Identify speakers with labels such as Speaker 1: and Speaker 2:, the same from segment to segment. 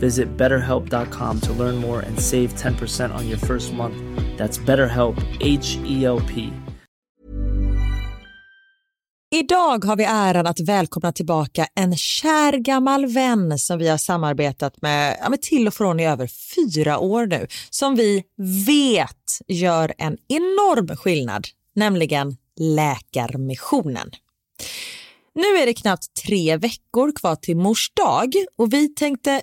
Speaker 1: Visit betterhelp.com to learn more and save 10% on your first month. That's BetterHelp, H E L P.
Speaker 2: Idag har vi äran att välkomna tillbaka en kär gammal vän som vi har samarbetat med, ja, med till och från i över fyra år nu, som vi vet gör en enorm skillnad, nämligen Läkarmissionen. Nu är det knappt tre veckor kvar till mors dag och vi tänkte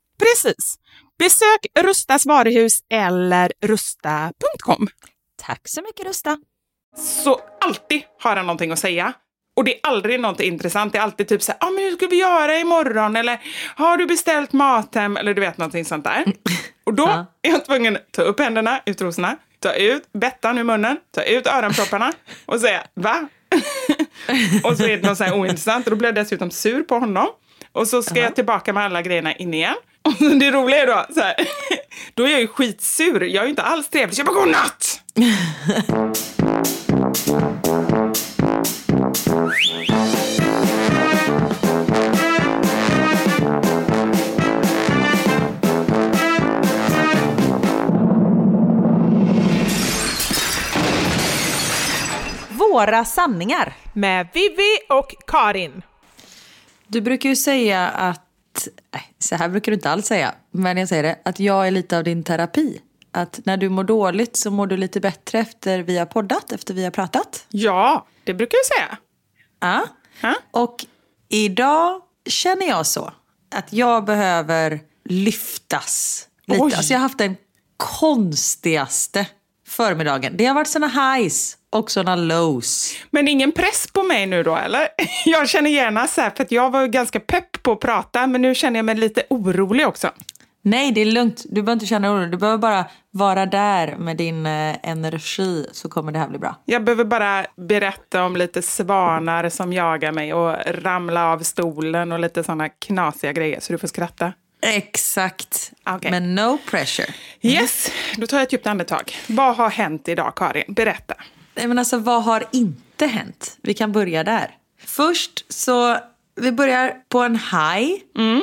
Speaker 3: Precis. Besök Rustas varuhus eller rusta.com.
Speaker 2: Tack så mycket Rusta.
Speaker 3: Så alltid har han någonting att säga. Och det är aldrig något intressant. Det är alltid typ så här, ah, men hur ska vi göra imorgon? Eller har du beställt mat hem? Eller du vet någonting sånt där. Och då
Speaker 2: Ja.
Speaker 3: är jag tvungen att ta upp händerna ur trosorna, ta ut bettan ur munnen, ta ut öronpropparna och säga va? och så är det något så här ointressant och då blir jag dessutom sur på honom. Och så ska jag tillbaka med alla grejerna in igen. Och det roliga är då, så här, då är jag ju skitsur. Jag är ju inte alls trevlig. Så jag bara godnatt!
Speaker 2: Våra sanningar.
Speaker 4: Med Vivi och Karin.
Speaker 2: Du brukar ju säga att, så här brukar du inte alls säga, men jag säger det, att jag är lite av din terapi. Att när du mår dåligt så mår du lite bättre efter vi har poddat, efter vi har pratat.
Speaker 3: Ja, det brukar jag säga.
Speaker 2: Ja.
Speaker 3: Ja.
Speaker 2: Och idag känner jag så, att jag behöver lyftas lite.
Speaker 3: Oj.
Speaker 2: Alltså jag har haft den konstigaste förmiddagen. Det har varit såna highs och såna lows.
Speaker 3: Men ingen press på mig nu då, eller? Jag känner gärna så här, för att jag var ju ganska pepp på att prata, men nu känner jag mig lite orolig också.
Speaker 2: Nej, det är lugnt. Du behöver inte känna oro. Du behöver bara vara där med din eh, energi så kommer det här bli bra.
Speaker 3: Jag behöver bara berätta om lite svanar som jagar mig och ramla av stolen och lite sådana knasiga grejer, så du får skratta.
Speaker 2: Exakt.
Speaker 3: Okej.
Speaker 2: Men no pressure.
Speaker 3: Yes, då tar jag ett djupt andetag. Vad har hänt idag, Karin? Berätta.
Speaker 2: Men alltså, vad har inte hänt? Vi kan börja där. Först så, vi börjar på en high.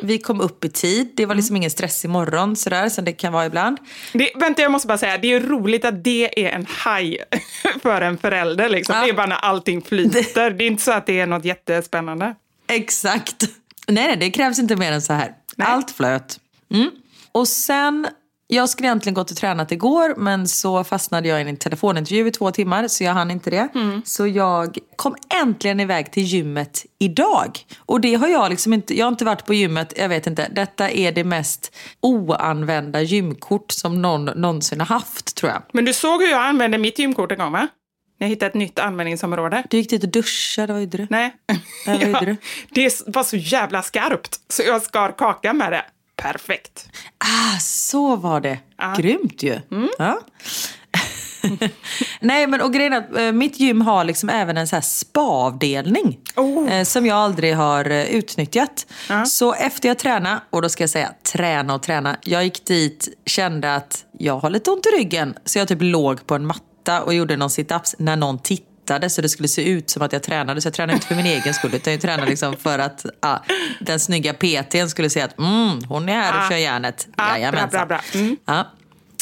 Speaker 2: Vi kom upp i tid. Det var liksom ingen stress imorgon sådär som det kan vara ibland.
Speaker 3: Det, vänta, jag måste bara säga, det är roligt att det är en haj för en förälder. Liksom.
Speaker 2: Ja.
Speaker 3: Det är bara när allting flyter. Det är inte så att det är något jättespännande.
Speaker 2: Exakt. Nej, nej, det krävs inte mer än så här.
Speaker 3: Nej.
Speaker 2: Allt flöt. Mm. Och sen, jag skulle egentligen gått och tränat igår men så fastnade jag i en telefonintervju i två timmar så jag hann inte det. Så jag kom äntligen iväg till gymmet idag. Och det har jag liksom inte, jag har inte varit på gymmet, jag vet inte. Detta är det mest oanvända gymkort som någon någonsin har haft tror jag.
Speaker 3: Men du såg hur jag använde mitt gymkort en gång, va? När jag hittade ett nytt användningsområde.
Speaker 2: Du gick dit och duschade, vad gjorde du?
Speaker 3: Nej.
Speaker 2: vad gjorde du?
Speaker 3: det var så jävla skarpt, så jag skar kaka med det. Perfekt.
Speaker 2: Ah, så var det.
Speaker 3: Ja.
Speaker 2: Grymt ju. Ja. Nej, men och grejen är att eh, mitt gym har liksom även en så här spa-avdelning.
Speaker 3: Oh.
Speaker 2: eh, som jag aldrig har eh, utnyttjat.
Speaker 3: Ja.
Speaker 2: Så efter jag tränade, och då ska jag säga träna och träna. Jag gick dit, kände att jag har lite ont i ryggen. Så jag typ låg på en matta och gjorde någon sit-ups när någon tittade. Så det skulle se ut som att jag tränade. Så jag tränade inte för min egen skull. Utan jag tränade liksom för att ah, den snygga PTn skulle se att mm, hon är här och
Speaker 3: Ah.
Speaker 2: kör järnet.
Speaker 3: Ah, bra,
Speaker 2: Jajamensan.
Speaker 3: bra, bra. Mm.
Speaker 2: Ja.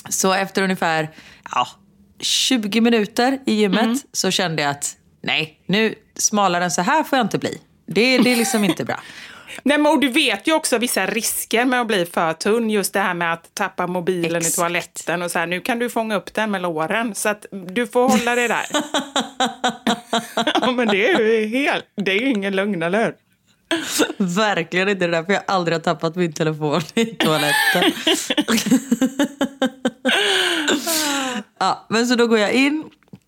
Speaker 2: Så efter ungefär ja, 20 minuter i gymmet
Speaker 3: Mm.
Speaker 2: så kände jag att nej, nu smalare än så här får jag inte bli. Det, det är liksom inte bra.
Speaker 3: Nej, men och du vet ju också vissa risker med att bli för tunn. Just det här med att tappa mobilen
Speaker 2: Exakt.
Speaker 3: i toaletten och så här. Nu kan du fånga upp den med låren. Så att du får hålla dig där. ja, men det är ju helt, det är ju ingen lögn, eller hur?
Speaker 2: Verkligen inte det där, för jag har aldrig har tappat min telefon i toaletten. ja, men så då går jag in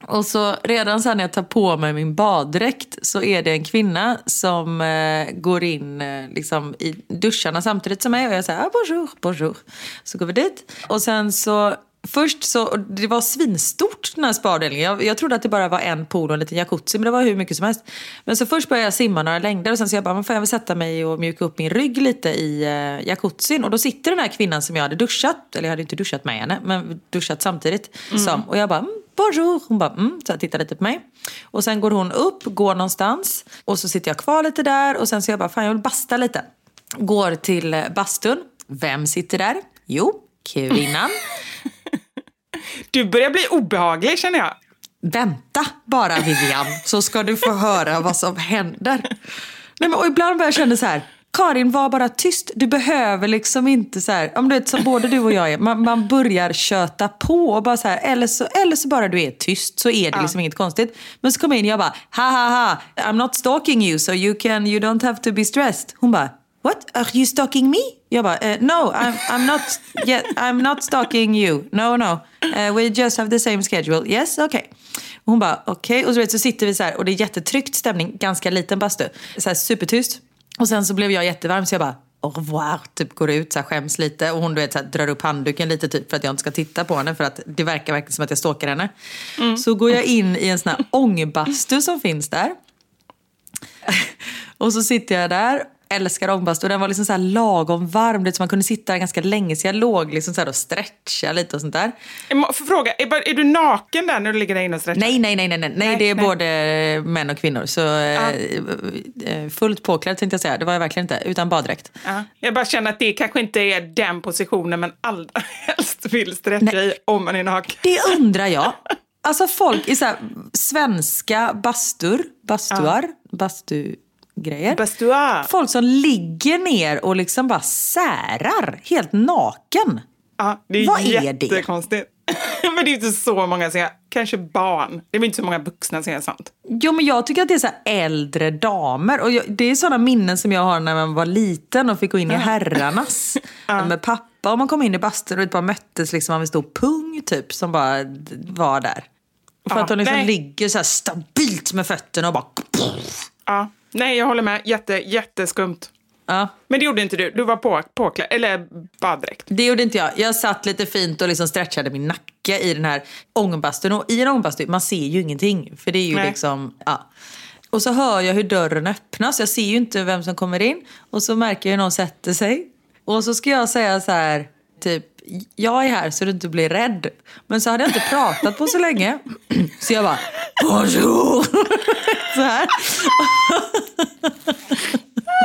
Speaker 2: och så redan sen när jag tar på mig min baddräkt så är det en kvinna som eh, går in eh, liksom, i duscharna samtidigt som mig och jag säger ah, bonjour, bonjour. Så går vi dit och sen så Först så, det var svinstort den här spaavdelningen. Jag, jag trodde att det bara var en pool och en liten jacuzzi men det var hur mycket som helst. Men så först började jag simma några längder och sen så jag bara, men får jag väl sätta mig och mjuka upp min rygg lite i uh, jacuzzin. Och då sitter den här kvinnan som jag hade duschat, eller jag hade inte duschat med henne, men duschat samtidigt. Som, och jag bara, mm, bonjour. Hon bara, mm, så jag tittar lite på mig. Och sen går hon upp, går någonstans och så sitter jag kvar lite där och sen så jag bara, fan jag vill basta lite. Går till eh, bastun. Vem sitter där? Jo, kvinnan.
Speaker 3: Du börjar bli obehaglig, känner jag.
Speaker 2: Vänta bara Vivian, så ska du få höra vad som händer. Nej, men, och ibland börjar jag känna så här, Karin var bara tyst. Du behöver liksom inte så här, om du vet som både du och jag är, man, man börjar köta på och bara så här, eller så, eller så bara du är tyst så är det liksom inget konstigt. Men så kommer jag in och jag bara, ha ha ha, I'm not stalking you so you can, you don't have to be stressed. Hon bara, What? Are you stalking me? Jag bara, eh, no, I'm, I'm, not, yeah, I'm not stalking you. No, no. Eh, we just have the same schedule. Yes, okay. Och hon bara, okej. Och så, vet, så sitter vi så här och det är jättetryckt stämning, ganska liten bastu. Så här supertyst. Och sen så blev jag jättevarm så jag bara, au revoir, typ går ut, så här, skäms lite. Och hon du vet, så här, drar upp handduken lite typ för att jag inte ska titta på henne. För att det verkar verkligen som att jag stalkar henne. Så går jag in i en sån här ångbastu som finns där. och så sitter jag där, älskar ångbastu. Den var liksom så här lagom varm, så man kunde sitta där ganska länge. Så jag låg liksom så och stretchade lite och sånt där.
Speaker 3: Får fråga, är, är du naken där när du ligger där inne och stretchar?
Speaker 2: Nej, nej, nej, nej, nej, nej, det är
Speaker 3: nej.
Speaker 2: både män och kvinnor. Så eh, eh, fullt påklädd tänkte jag säga, det var jag verkligen inte, utan baddräkt.
Speaker 3: Ja. Jag bara känner att det kanske inte är den positionen man allra helst vill stretcha i om man är naken.
Speaker 2: Det undrar jag. Alltså folk i så här, svenska bastur, bastuar, bastugrejer.
Speaker 3: Bastua.
Speaker 2: Folk som ligger ner och liksom bara särar, helt naken.
Speaker 3: Ja, det är
Speaker 2: Vad är det?
Speaker 3: jättekonstigt. Men det är inte så många som gör, kanske barn. Det är inte så många vuxna som gör sånt.
Speaker 2: Jo men jag tycker att det är så äldre damer. Och jag, det är sådana minnen som jag har när man var liten och fick gå in i herrarnas. Med pappa och man kom in i bastun och det bara möttes liksom av en stor pung typ som bara var där. Och för
Speaker 3: Ja,
Speaker 2: att de liksom
Speaker 3: nej.
Speaker 2: ligger så stabilt med fötterna och bara...
Speaker 3: Ja. Nej, jag håller med. Jätte, jätteskumt.
Speaker 2: Ja,
Speaker 3: Men det gjorde inte du. Du var på, påklädd, eller baddräkt.
Speaker 2: det gjorde inte jag. Jag satt lite fint och liksom stretchade min nacke i den här ångbastun. Och i en ångbastu, man ser ju ingenting. För det är ju
Speaker 3: Nej.
Speaker 2: liksom, ja. Och så hör jag hur dörren öppnas. Jag ser ju inte vem som kommer in. Och så märker jag hur någon sätter sig. Och så ska jag säga så här, typ, jag är här så du inte blir rädd. Men så hade jag inte pratat på så länge. Så jag bara, bonjour! Så här.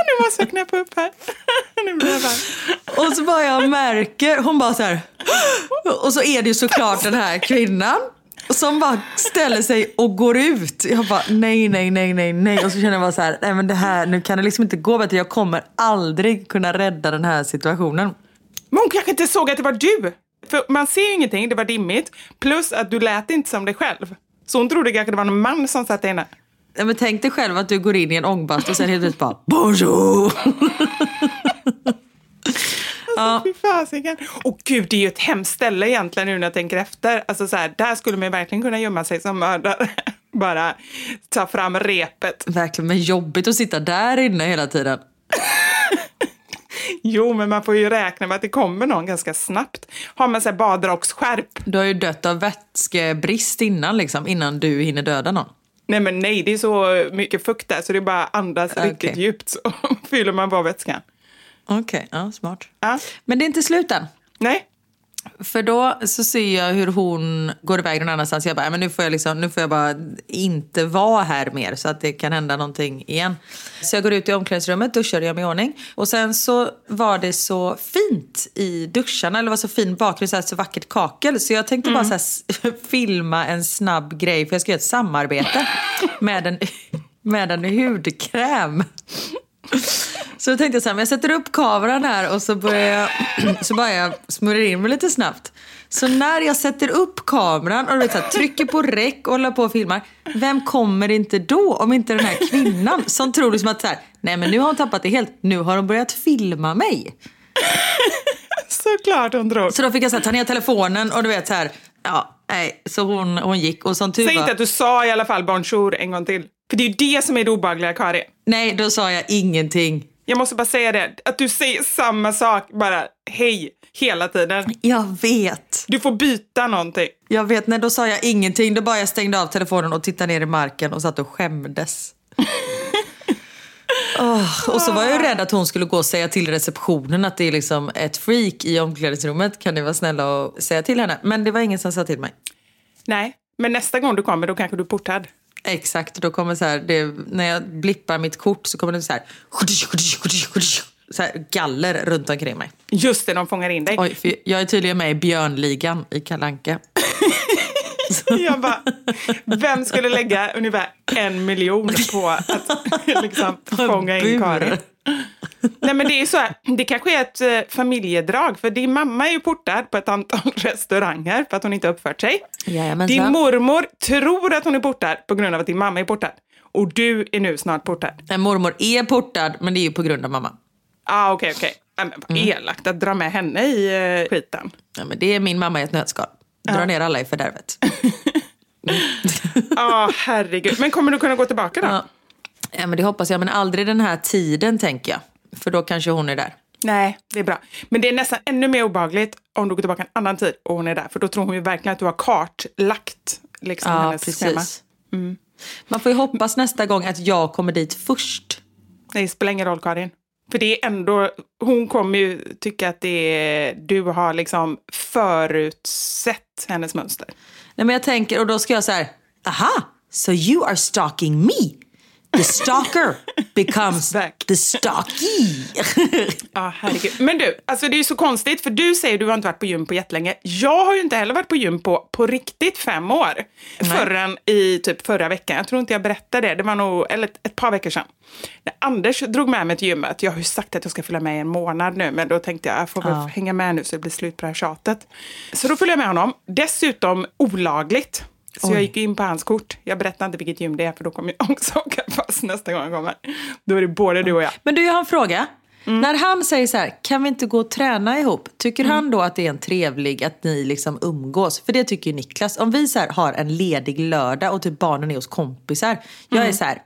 Speaker 3: Nu måste jag knäppa upp här. nu blir jag.
Speaker 2: Och så bara jag märker, hon bara så här. Och så är det ju såklart den här kvinnan. Som bara ställer sig och går ut. Jag bara nej, nej, nej, nej, nej. Och så känner jag bara så här, nej men det här, nu kan det liksom inte gå bättre. Jag kommer aldrig kunna rädda den här situationen.
Speaker 3: Men hon kanske inte såg att det var du. För man ser ju ingenting, det var dimmigt. Plus att du lät inte som dig själv. Så hon trodde kanske det var någon man som satt inne.
Speaker 2: Ja, men tänk dig själv att du går in i en ångbastu och sen helt plötsligt bara bonjour.
Speaker 3: Ja. Fy fasiken. Och gud, det är ju ett hemskt ställe egentligen nu när jag tänker efter. Alltså så här, där skulle man verkligen kunna gömma sig som mördare. Bara ta fram repet.
Speaker 2: Verkligen, men jobbigt att sitta där inne hela tiden.
Speaker 3: Jo, men man får ju räkna med att det kommer någon ganska snabbt. Har man så här badracksskärp,
Speaker 2: Du har ju dött av vätskebrist innan, liksom, innan du hinner döda någon.
Speaker 3: nej men nej, det är så mycket fukt där så det är bara andas
Speaker 2: Okej.
Speaker 3: riktigt djupt så fyller man bara vätskan.
Speaker 2: Okej, ja, smart.
Speaker 3: Ja.
Speaker 2: Men det är inte slut än.
Speaker 3: Nej,
Speaker 2: för då så ser jag hur hon går iväg någon annanstans. Jag bara, men nu får jag, liksom, nu får jag bara inte vara här mer så att det kan hända någonting igen. Så jag går ut i omklädningsrummet, duschar jag mig i ordning. Och sen så var det så fint i duscharna, eller det var så fin bakgrund, så, här, så vackert kakel. Så jag tänkte bara så här, filma en snabb grej, för jag ska göra ett samarbete med en, med en hudkräm. Så då tänkte jag så här, men jag sätter upp kameran här och så börjar jag, så bara jag smörjer in mig lite snabbt. Så när jag sätter upp kameran och du vet, här, trycker på räck och håller på och filmar, vem kommer inte då om inte den här kvinnan som tror liksom att så här, nej men nu har hon tappat det helt, nu har hon börjat filma mig.
Speaker 3: såklart hon tror.
Speaker 2: Så då fick jag så här, ta ner telefonen och du vet så här, ja, nej, så hon, hon gick och som tur
Speaker 3: Säg inte att du sa i alla fall bonjour en gång till. För det är ju det som är det obehagliga, Kari.
Speaker 2: nej då sa jag ingenting.
Speaker 3: Jag måste bara säga det, att du säger samma sak, bara hej, hela tiden.
Speaker 2: Jag vet.
Speaker 3: Du får byta någonting.
Speaker 2: Jag vet, nej då sa jag ingenting. Då bara jag stängde av telefonen och tittade ner i marken och satt och skämdes. Åh, och så var jag rädd att hon skulle gå och säga till receptionen att det är liksom ett freak i omklädningsrummet. Kan ni vara snälla och säga till henne? Men det var ingen som sa till mig.
Speaker 3: Nej, men nästa gång du kommer då kanske du är portad.
Speaker 2: Exakt, då kommer så här, det, när jag blippar mitt kort så kommer det så här, så här galler runt omkring mig.
Speaker 3: Just det, de fångar in dig.
Speaker 2: Oj, jag är tydligen med i Björnligan i Kalanka.
Speaker 3: Jag bara, vem skulle lägga ungefär en miljon på att liksom, fånga in. Karin? Nej men det är så här, det kanske är ett eh, familjedrag, för din mamma är ju portad på ett antal restauranger för att hon inte uppfört sig.
Speaker 2: Jajamensan.
Speaker 3: Din mormor tror att hon är portad på grund av att din mamma är portad. Och du är nu snart portad.
Speaker 2: En mormor är portad, men det är ju på grund av mamma.
Speaker 3: Ah, okej, okej. Ja, men vad elakt att dra med henne i eh, skiten.
Speaker 2: Ja, men det är min mamma i ett nötskal. Dra ner alla i fördärvet.
Speaker 3: Ja, herregud. Men kommer du kunna gå tillbaka då?
Speaker 2: Ja. ja, men det hoppas jag. Men aldrig den här tiden, tänker jag. För då kanske hon är där.
Speaker 3: Nej, det är bra. Men det är nästan ännu mer obehagligt om du går tillbaka en annan tid och hon är där. För då tror hon ju verkligen att du har kartlagt liksom,
Speaker 2: Ja,
Speaker 3: hennes schema.
Speaker 2: precis. Man får ju hoppas nästa gång att jag kommer dit först.
Speaker 3: Det spelar ingen roll, Karin. För det är ändå, hon kommer ju tycka att det är, du har liksom förutsett hennes mönster.
Speaker 2: Nej, men jag tänker, och då ska jag så här, aha, so you are stalking me. The stalker becomes the stalky.
Speaker 3: Ja, herregud. Men du, alltså det är ju så konstigt för du säger att du har inte varit på gym på jättelänge. Jag har ju inte heller varit på gym på, på riktigt fem år. Förrän i typ förra veckan. Jag tror inte jag berättade det. Det var nog, eller ett, ett par veckor sedan. När Anders drog med mig till gymmet. Jag har ju sagt att jag ska följa med i en månad nu. Men då tänkte jag, jag får väl
Speaker 2: Ja.
Speaker 3: hänga med nu så det blir slut på det här tjatet. Så då följer jag med honom. Dessutom olagligt. Så jag gick in på hans kort. Jag berättar inte vilket gym det är för då kommer jag också åka fast nästa gång jag kommer. Då är det både du och jag.
Speaker 2: Men du, jag har en fråga. När han säger så här, kan vi inte gå och träna ihop? Tycker han då att det är en trevlig att ni liksom umgås? För det tycker ju Niklas. Om vi så här har en ledig lördag och typ barnen är hos kompisar. Jag är så här,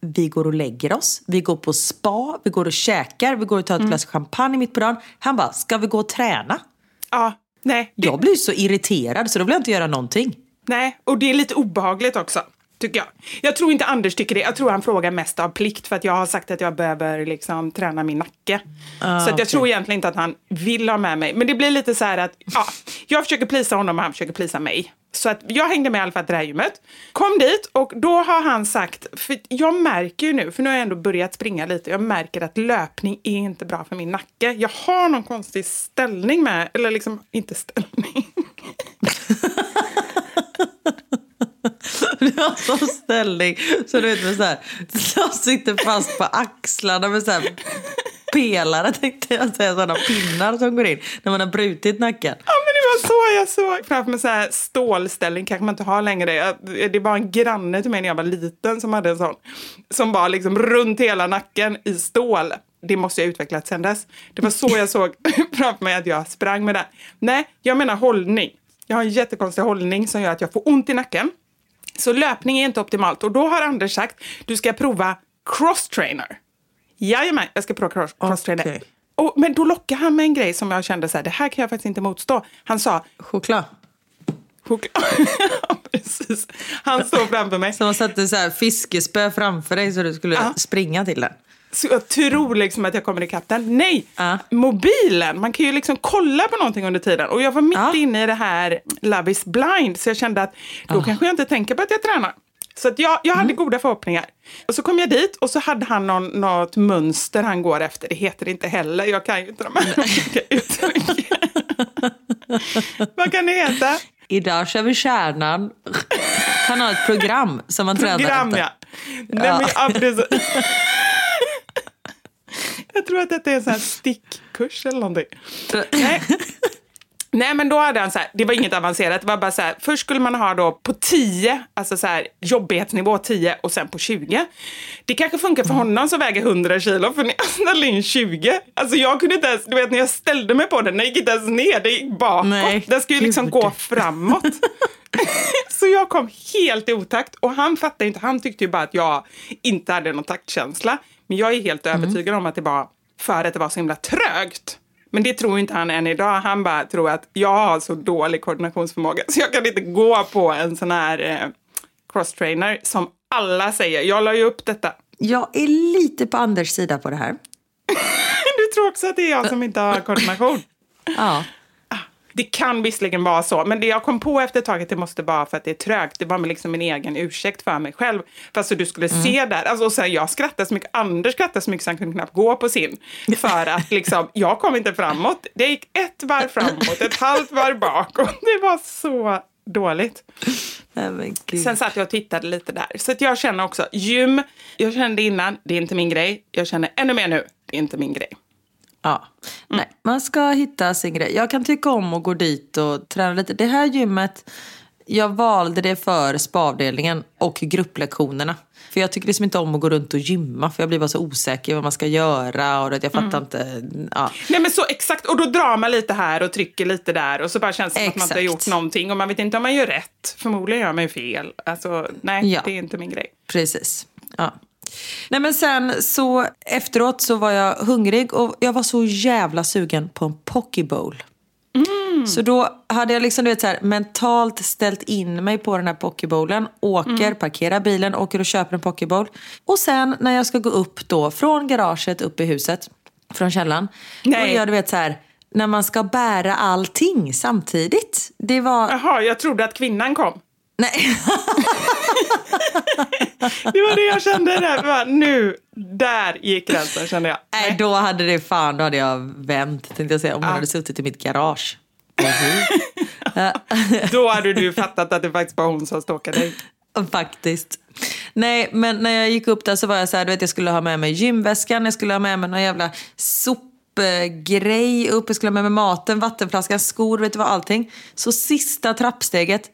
Speaker 2: vi går och lägger oss, vi går på spa, vi går och käkar, vi går och tar ett glas champagne mitt på dagen. Han bara, ska vi gå och träna?
Speaker 3: Ja, nej.
Speaker 2: Jag blir så irriterad så då vill jag inte göra någonting.
Speaker 3: Nej, och det är lite obehagligt också, tycker jag. Jag tror inte Anders tycker det. Jag tror han frågar mest av plikt för att jag har sagt att jag behöver liksom träna min nacke. så att jag
Speaker 2: okej.
Speaker 3: tror egentligen inte att han vill ha med mig. Men det blir lite så här att ja, jag försöker plisa honom och han försöker plisa mig. Så att jag hängde med i alla fall till det här gymmet. Kom dit och då har han sagt, för jag märker ju nu, för nu har jag ändå börjat springa lite, jag märker att löpning är inte bra för min nacke. Jag har någon konstig ställning med, eller liksom inte ställning.
Speaker 2: Du har sån ställning så du vet med så här, som sitter fast på axlarna med så här pelare tänkte jag säga, sådana pinnar som går in när man har brutit nacken.
Speaker 3: Ja, men det var så jag såg framför mig så här stålställning, kanske man inte har längre. Det var en granne till mig när jag var liten som hade en sån. Som var liksom runt hela nacken i stål. Det måste jag ha utvecklat sen dess. Det var så jag såg framför mig att jag sprang med den. Nej, jag menar hållning. Jag har en jättekonstig hållning som gör att jag får ont i nacken. Så löpning är inte optimalt. Och då har Anders sagt, du ska prova cross-trainer. Jajamän, jag ska prova cross- cross-trainer.
Speaker 2: Okej.
Speaker 3: Och, men då lockade han med en grej som jag kände så här, det här kan jag faktiskt inte motstå. Han sa,
Speaker 2: Choklad.
Speaker 3: choklad. Precis. Han står framför mig.
Speaker 2: Som satte så här fiskespö framför dig så du skulle
Speaker 3: Ja.
Speaker 2: springa till den.
Speaker 3: Så jag tror liksom att jag kommer ikapp den. Nej,
Speaker 2: Ja.
Speaker 3: mobilen. Man kan ju liksom kolla på någonting under tiden. Och jag var mitt
Speaker 2: Ja.
Speaker 3: inne i det här Love is blind. Så jag kände att då kanske jag inte tänker på att jag tränar. Så att jag, jag hade goda förhoppningar. Och så kom jag dit och så hade han någon, något mönster han går efter. Det heter det inte heller. Jag kan ju inte de här uttrycken. Vad kan det heta?
Speaker 2: Idag kör vi kärnan. Han har ett program som man tränar
Speaker 3: Program,
Speaker 2: efter.
Speaker 3: ja. Nej,
Speaker 2: Ja.
Speaker 3: men, ja. Jag tror att detta är en sån här stickkurs eller någonting. Nej. Nej, men då hade han så här, det var inget avancerat, det var bara så här, först skulle man ha då på 10, alltså så här jobbighetsnivå 10 och sen på 20. Det kanske funkar för honom som väger 100 kilo, för när jag ställde in 20, alltså jag kunde inte ens, du vet när jag ställde mig på den, den gick inte ens ner, det gick bakåt.
Speaker 2: Nej,
Speaker 3: den ska ju liksom gå framåt. Så jag kom helt i otakt och han fattade inte, han tyckte ju bara att jag inte hade någon taktkänsla. Men jag är helt övertygad om att det var för att det var så himla trögt. Men det tror inte han än idag. Han bara tror att jag har så dålig koordinationsförmåga så jag kan inte gå på en sån här eh, crosstrainer som alla säger. Jag la ju upp detta.
Speaker 2: Jag är lite på Anders sida på det här.
Speaker 3: Du tror också att det är jag som inte har koordination?
Speaker 2: Ja.
Speaker 3: Det kan visserligen vara så, men det jag kom på efter ett tag att det måste vara för att det är trögt. Det var liksom min egen ursäkt för mig själv. För alltså du skulle se där, alltså, och sen jag skrattade så mycket, Anders skrattade så mycket så han kunde knappt gå på sin. För att liksom, jag kom inte framåt. Det gick ett varv framåt, ett halvt varv bakåt. Det var så dåligt. Sen satt jag och tittade lite där. Så jag känner också, gym, jag kände innan, det är inte min grej. Jag känner ännu mer nu, det är inte min grej.
Speaker 2: Ja. Nej, man ska hitta sin grej. Jag kan tycka om att gå dit och träna lite. Det här gymmet, jag valde det för spavdelningen och grupplektionerna. För jag tycker liksom inte om att gå runt och gymma för jag blir bara så osäker vad man ska göra och att jag fattar inte. Ja.
Speaker 3: Nej men så exakt, och då drar man lite här och trycker lite där och så bara känns det som att man inte har
Speaker 2: Exakt.
Speaker 3: gjort någonting och man vet inte om man gör rätt. Förmodligen gör man ju fel. Alltså nej,
Speaker 2: Ja.
Speaker 3: det är inte min grej.
Speaker 2: Precis. Ja. Nej men sen så efteråt så var jag hungrig och jag var så jävla sugen på en poke bowl. Så då hade jag liksom du vet, så här, mentalt ställt in mig på den här pokebowlen. Åker, parkerar bilen, åker och köper en pokebowl. Och sen när jag ska gå upp då från garaget upp i huset, från källaren.
Speaker 3: Nej.
Speaker 2: Då jag du vet så här, när man ska bära allting samtidigt. Det var...
Speaker 3: Jaha, jag trodde att kvinnan kom.
Speaker 2: Nej.
Speaker 3: Det var det jag kände där. Var, nu, där gick gränsen kände jag.
Speaker 2: Nej, då hade det fan, då hade jag vänt tänkte jag säga. Om hon hade suttit i mitt garage.
Speaker 3: Då hade du fattat att det faktiskt var hon som stalkade dig.
Speaker 2: Faktiskt. Nej, men när jag gick upp där så var jag så här, du vet jag skulle ha med mig gymväskan, jag skulle ha med mig någon jävla sopgrej upp, jag skulle ha med mig maten, vattenflaskan, skor, vet du vad, allting. Så sista trappsteget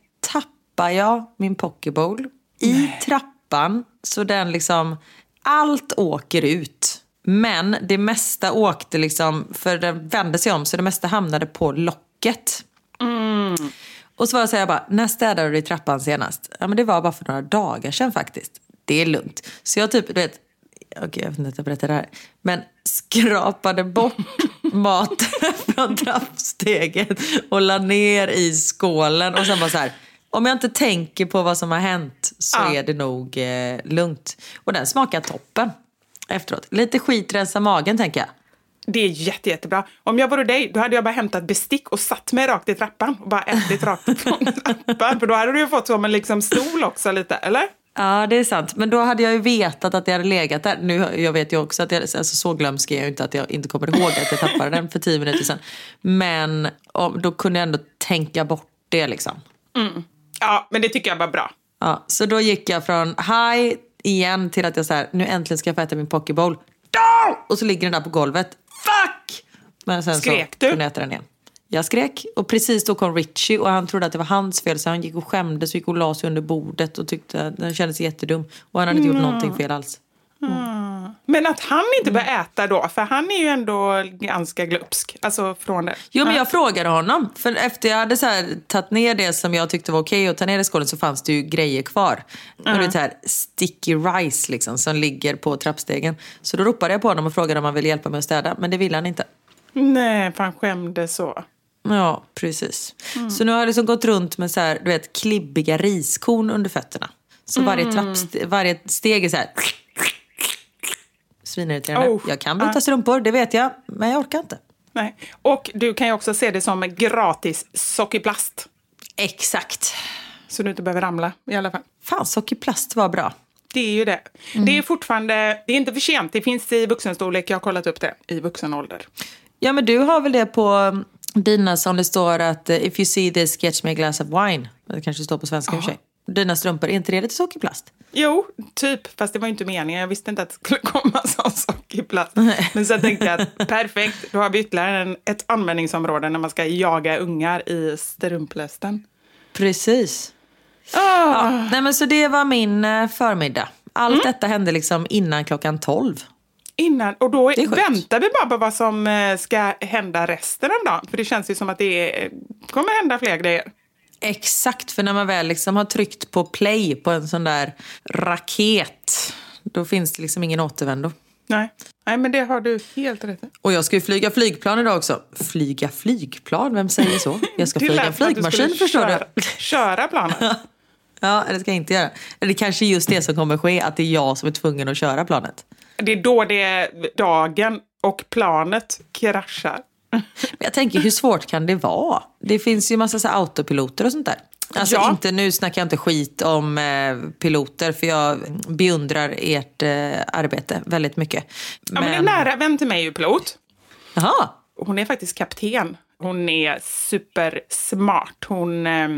Speaker 2: tappar jag min pokebowl i trappan så den liksom, allt åker ut. Men det mesta åkte liksom, för den vände sig om så det mesta hamnade på locket. Och så var jag så jag bara, när städade du i trappan senast? Ja men det var bara för några dagar sedan faktiskt. Det är lugnt. Så jag typ, du vet, okej jag vet inte att jag berättar det här. Men skrapade bort maten från trappsteget och la ner i skålen. Och sen bara så här, om jag inte tänker på vad som har hänt så
Speaker 3: Ja.
Speaker 2: är det nog eh, lugnt. Och den smakar toppen efteråt. Lite skit rensa magen tänker jag.
Speaker 3: Det är jätte, jättebra. Om jag vore dig, då hade jag bara hämtat bestick och satt mig rakt i trappan och bara ätit rakt från trappan. För då hade du ju fått som en liksom stol också lite, eller?
Speaker 2: Ja, det är sant. Men då hade jag ju vetat att det hade legat där. Nu, jag vet ju också att jag, alltså, så glömsk är jag ju inte att jag inte kommer ihåg att jag tappade den för tio minuter sedan. Men då kunde jag ändå tänka bort det liksom.
Speaker 3: Ja, men det tycker jag var bra.
Speaker 2: Ja, så då gick jag från high igen till att jag så här, nu äntligen ska jag få äta min pokebowl. No! Och så ligger den där på golvet. Fuck! Men sen
Speaker 3: Skrek
Speaker 2: så
Speaker 3: du?
Speaker 2: kunde jag äta den igen. Jag skrek och precis då kom Richie och han trodde att det var hans fel så han gick och skämdes och gick och la sig under bordet och tyckte att den kändes jättedum. Och han hade inte gjort någonting fel alls.
Speaker 3: Men att han inte börjar äta då, för han är ju ändå ganska glupsk. Alltså från det.
Speaker 2: Jo, men jag frågade honom. För efter jag hade så här, tagit ner det som jag tyckte var okej att ta ner i skålen så fanns det ju grejer kvar. Uh -huh. så här sticky rice liksom, som ligger på trappstegen. Så då ropade jag på honom och frågade om han ville hjälpa mig att städa. Men det ville han inte.
Speaker 3: Nej, för han skämdes så.
Speaker 2: Ja, precis. Mm. Så nu har jag liksom gått runt med så här, du vet, klibbiga riskorn under fötterna. Så varje, mm. trappste- varje steg är så här svinirriterande. Oh, jag kan byta uh. strumpor, det vet jag, men jag orkar inte.
Speaker 3: Nej. Och du kan ju också se det som gratis sockerplast.
Speaker 2: Exakt.
Speaker 3: Så du inte behöver ramla i alla fall.
Speaker 2: Fan, sockerplast var bra.
Speaker 3: Det är ju det. Mm. Det är fortfarande, det är inte för sent. Det finns i vuxenstorlek, jag har kollat upp det, i vuxen ålder.
Speaker 2: Ja, men du har väl det på dina som det står att eh, if you see this, get me a glass of wine. Det kanske står på svenska i och för sig. Dina strumpor, är inte det lite sockerplast?
Speaker 3: Jo, typ. Fast det var inte meningen. Jag visste inte att det skulle komma sån sockerplast. Men så tänkte jag att perfekt, då har vi ytterligare en, ett användningsområde när man ska jaga ungar i strumplästen.
Speaker 2: Precis. Oh. Ja, nej men så det var min eh, förmiddag. Allt mm. detta hände liksom innan klockan tolv.
Speaker 3: Innan, och då väntar vi bara på vad som eh, ska hända resten av dagen. För det känns ju som att det är, kommer hända fler grejer.
Speaker 2: Exakt, för när man väl liksom har tryckt på play på en sån där raket, då finns det liksom ingen återvändo.
Speaker 3: Nej. Nej, men det har du helt rätt i.
Speaker 2: Och jag ska ju flyga flygplan idag också. Flyga flygplan? Vem säger så? Jag ska flyga en flygmaskin, förstår
Speaker 3: köra, du. Köra planet?
Speaker 2: ja, det ska jag inte göra. Det kanske är just det som kommer ske, att det är jag som är tvungen att köra planet.
Speaker 3: Det är då det är dagen och planet kraschar.
Speaker 2: Men jag tänker, hur svårt kan det vara? Det finns ju massa så autopiloter och sånt där. Alltså ja. inte, nu snackar jag inte skit om eh, piloter för jag beundrar ert eh, arbete väldigt mycket.
Speaker 3: Men... Ja, men en nära vän till mig är ju pilot.
Speaker 2: Jaha.
Speaker 3: Hon är faktiskt kapten. Hon är supersmart. Hon... Eh,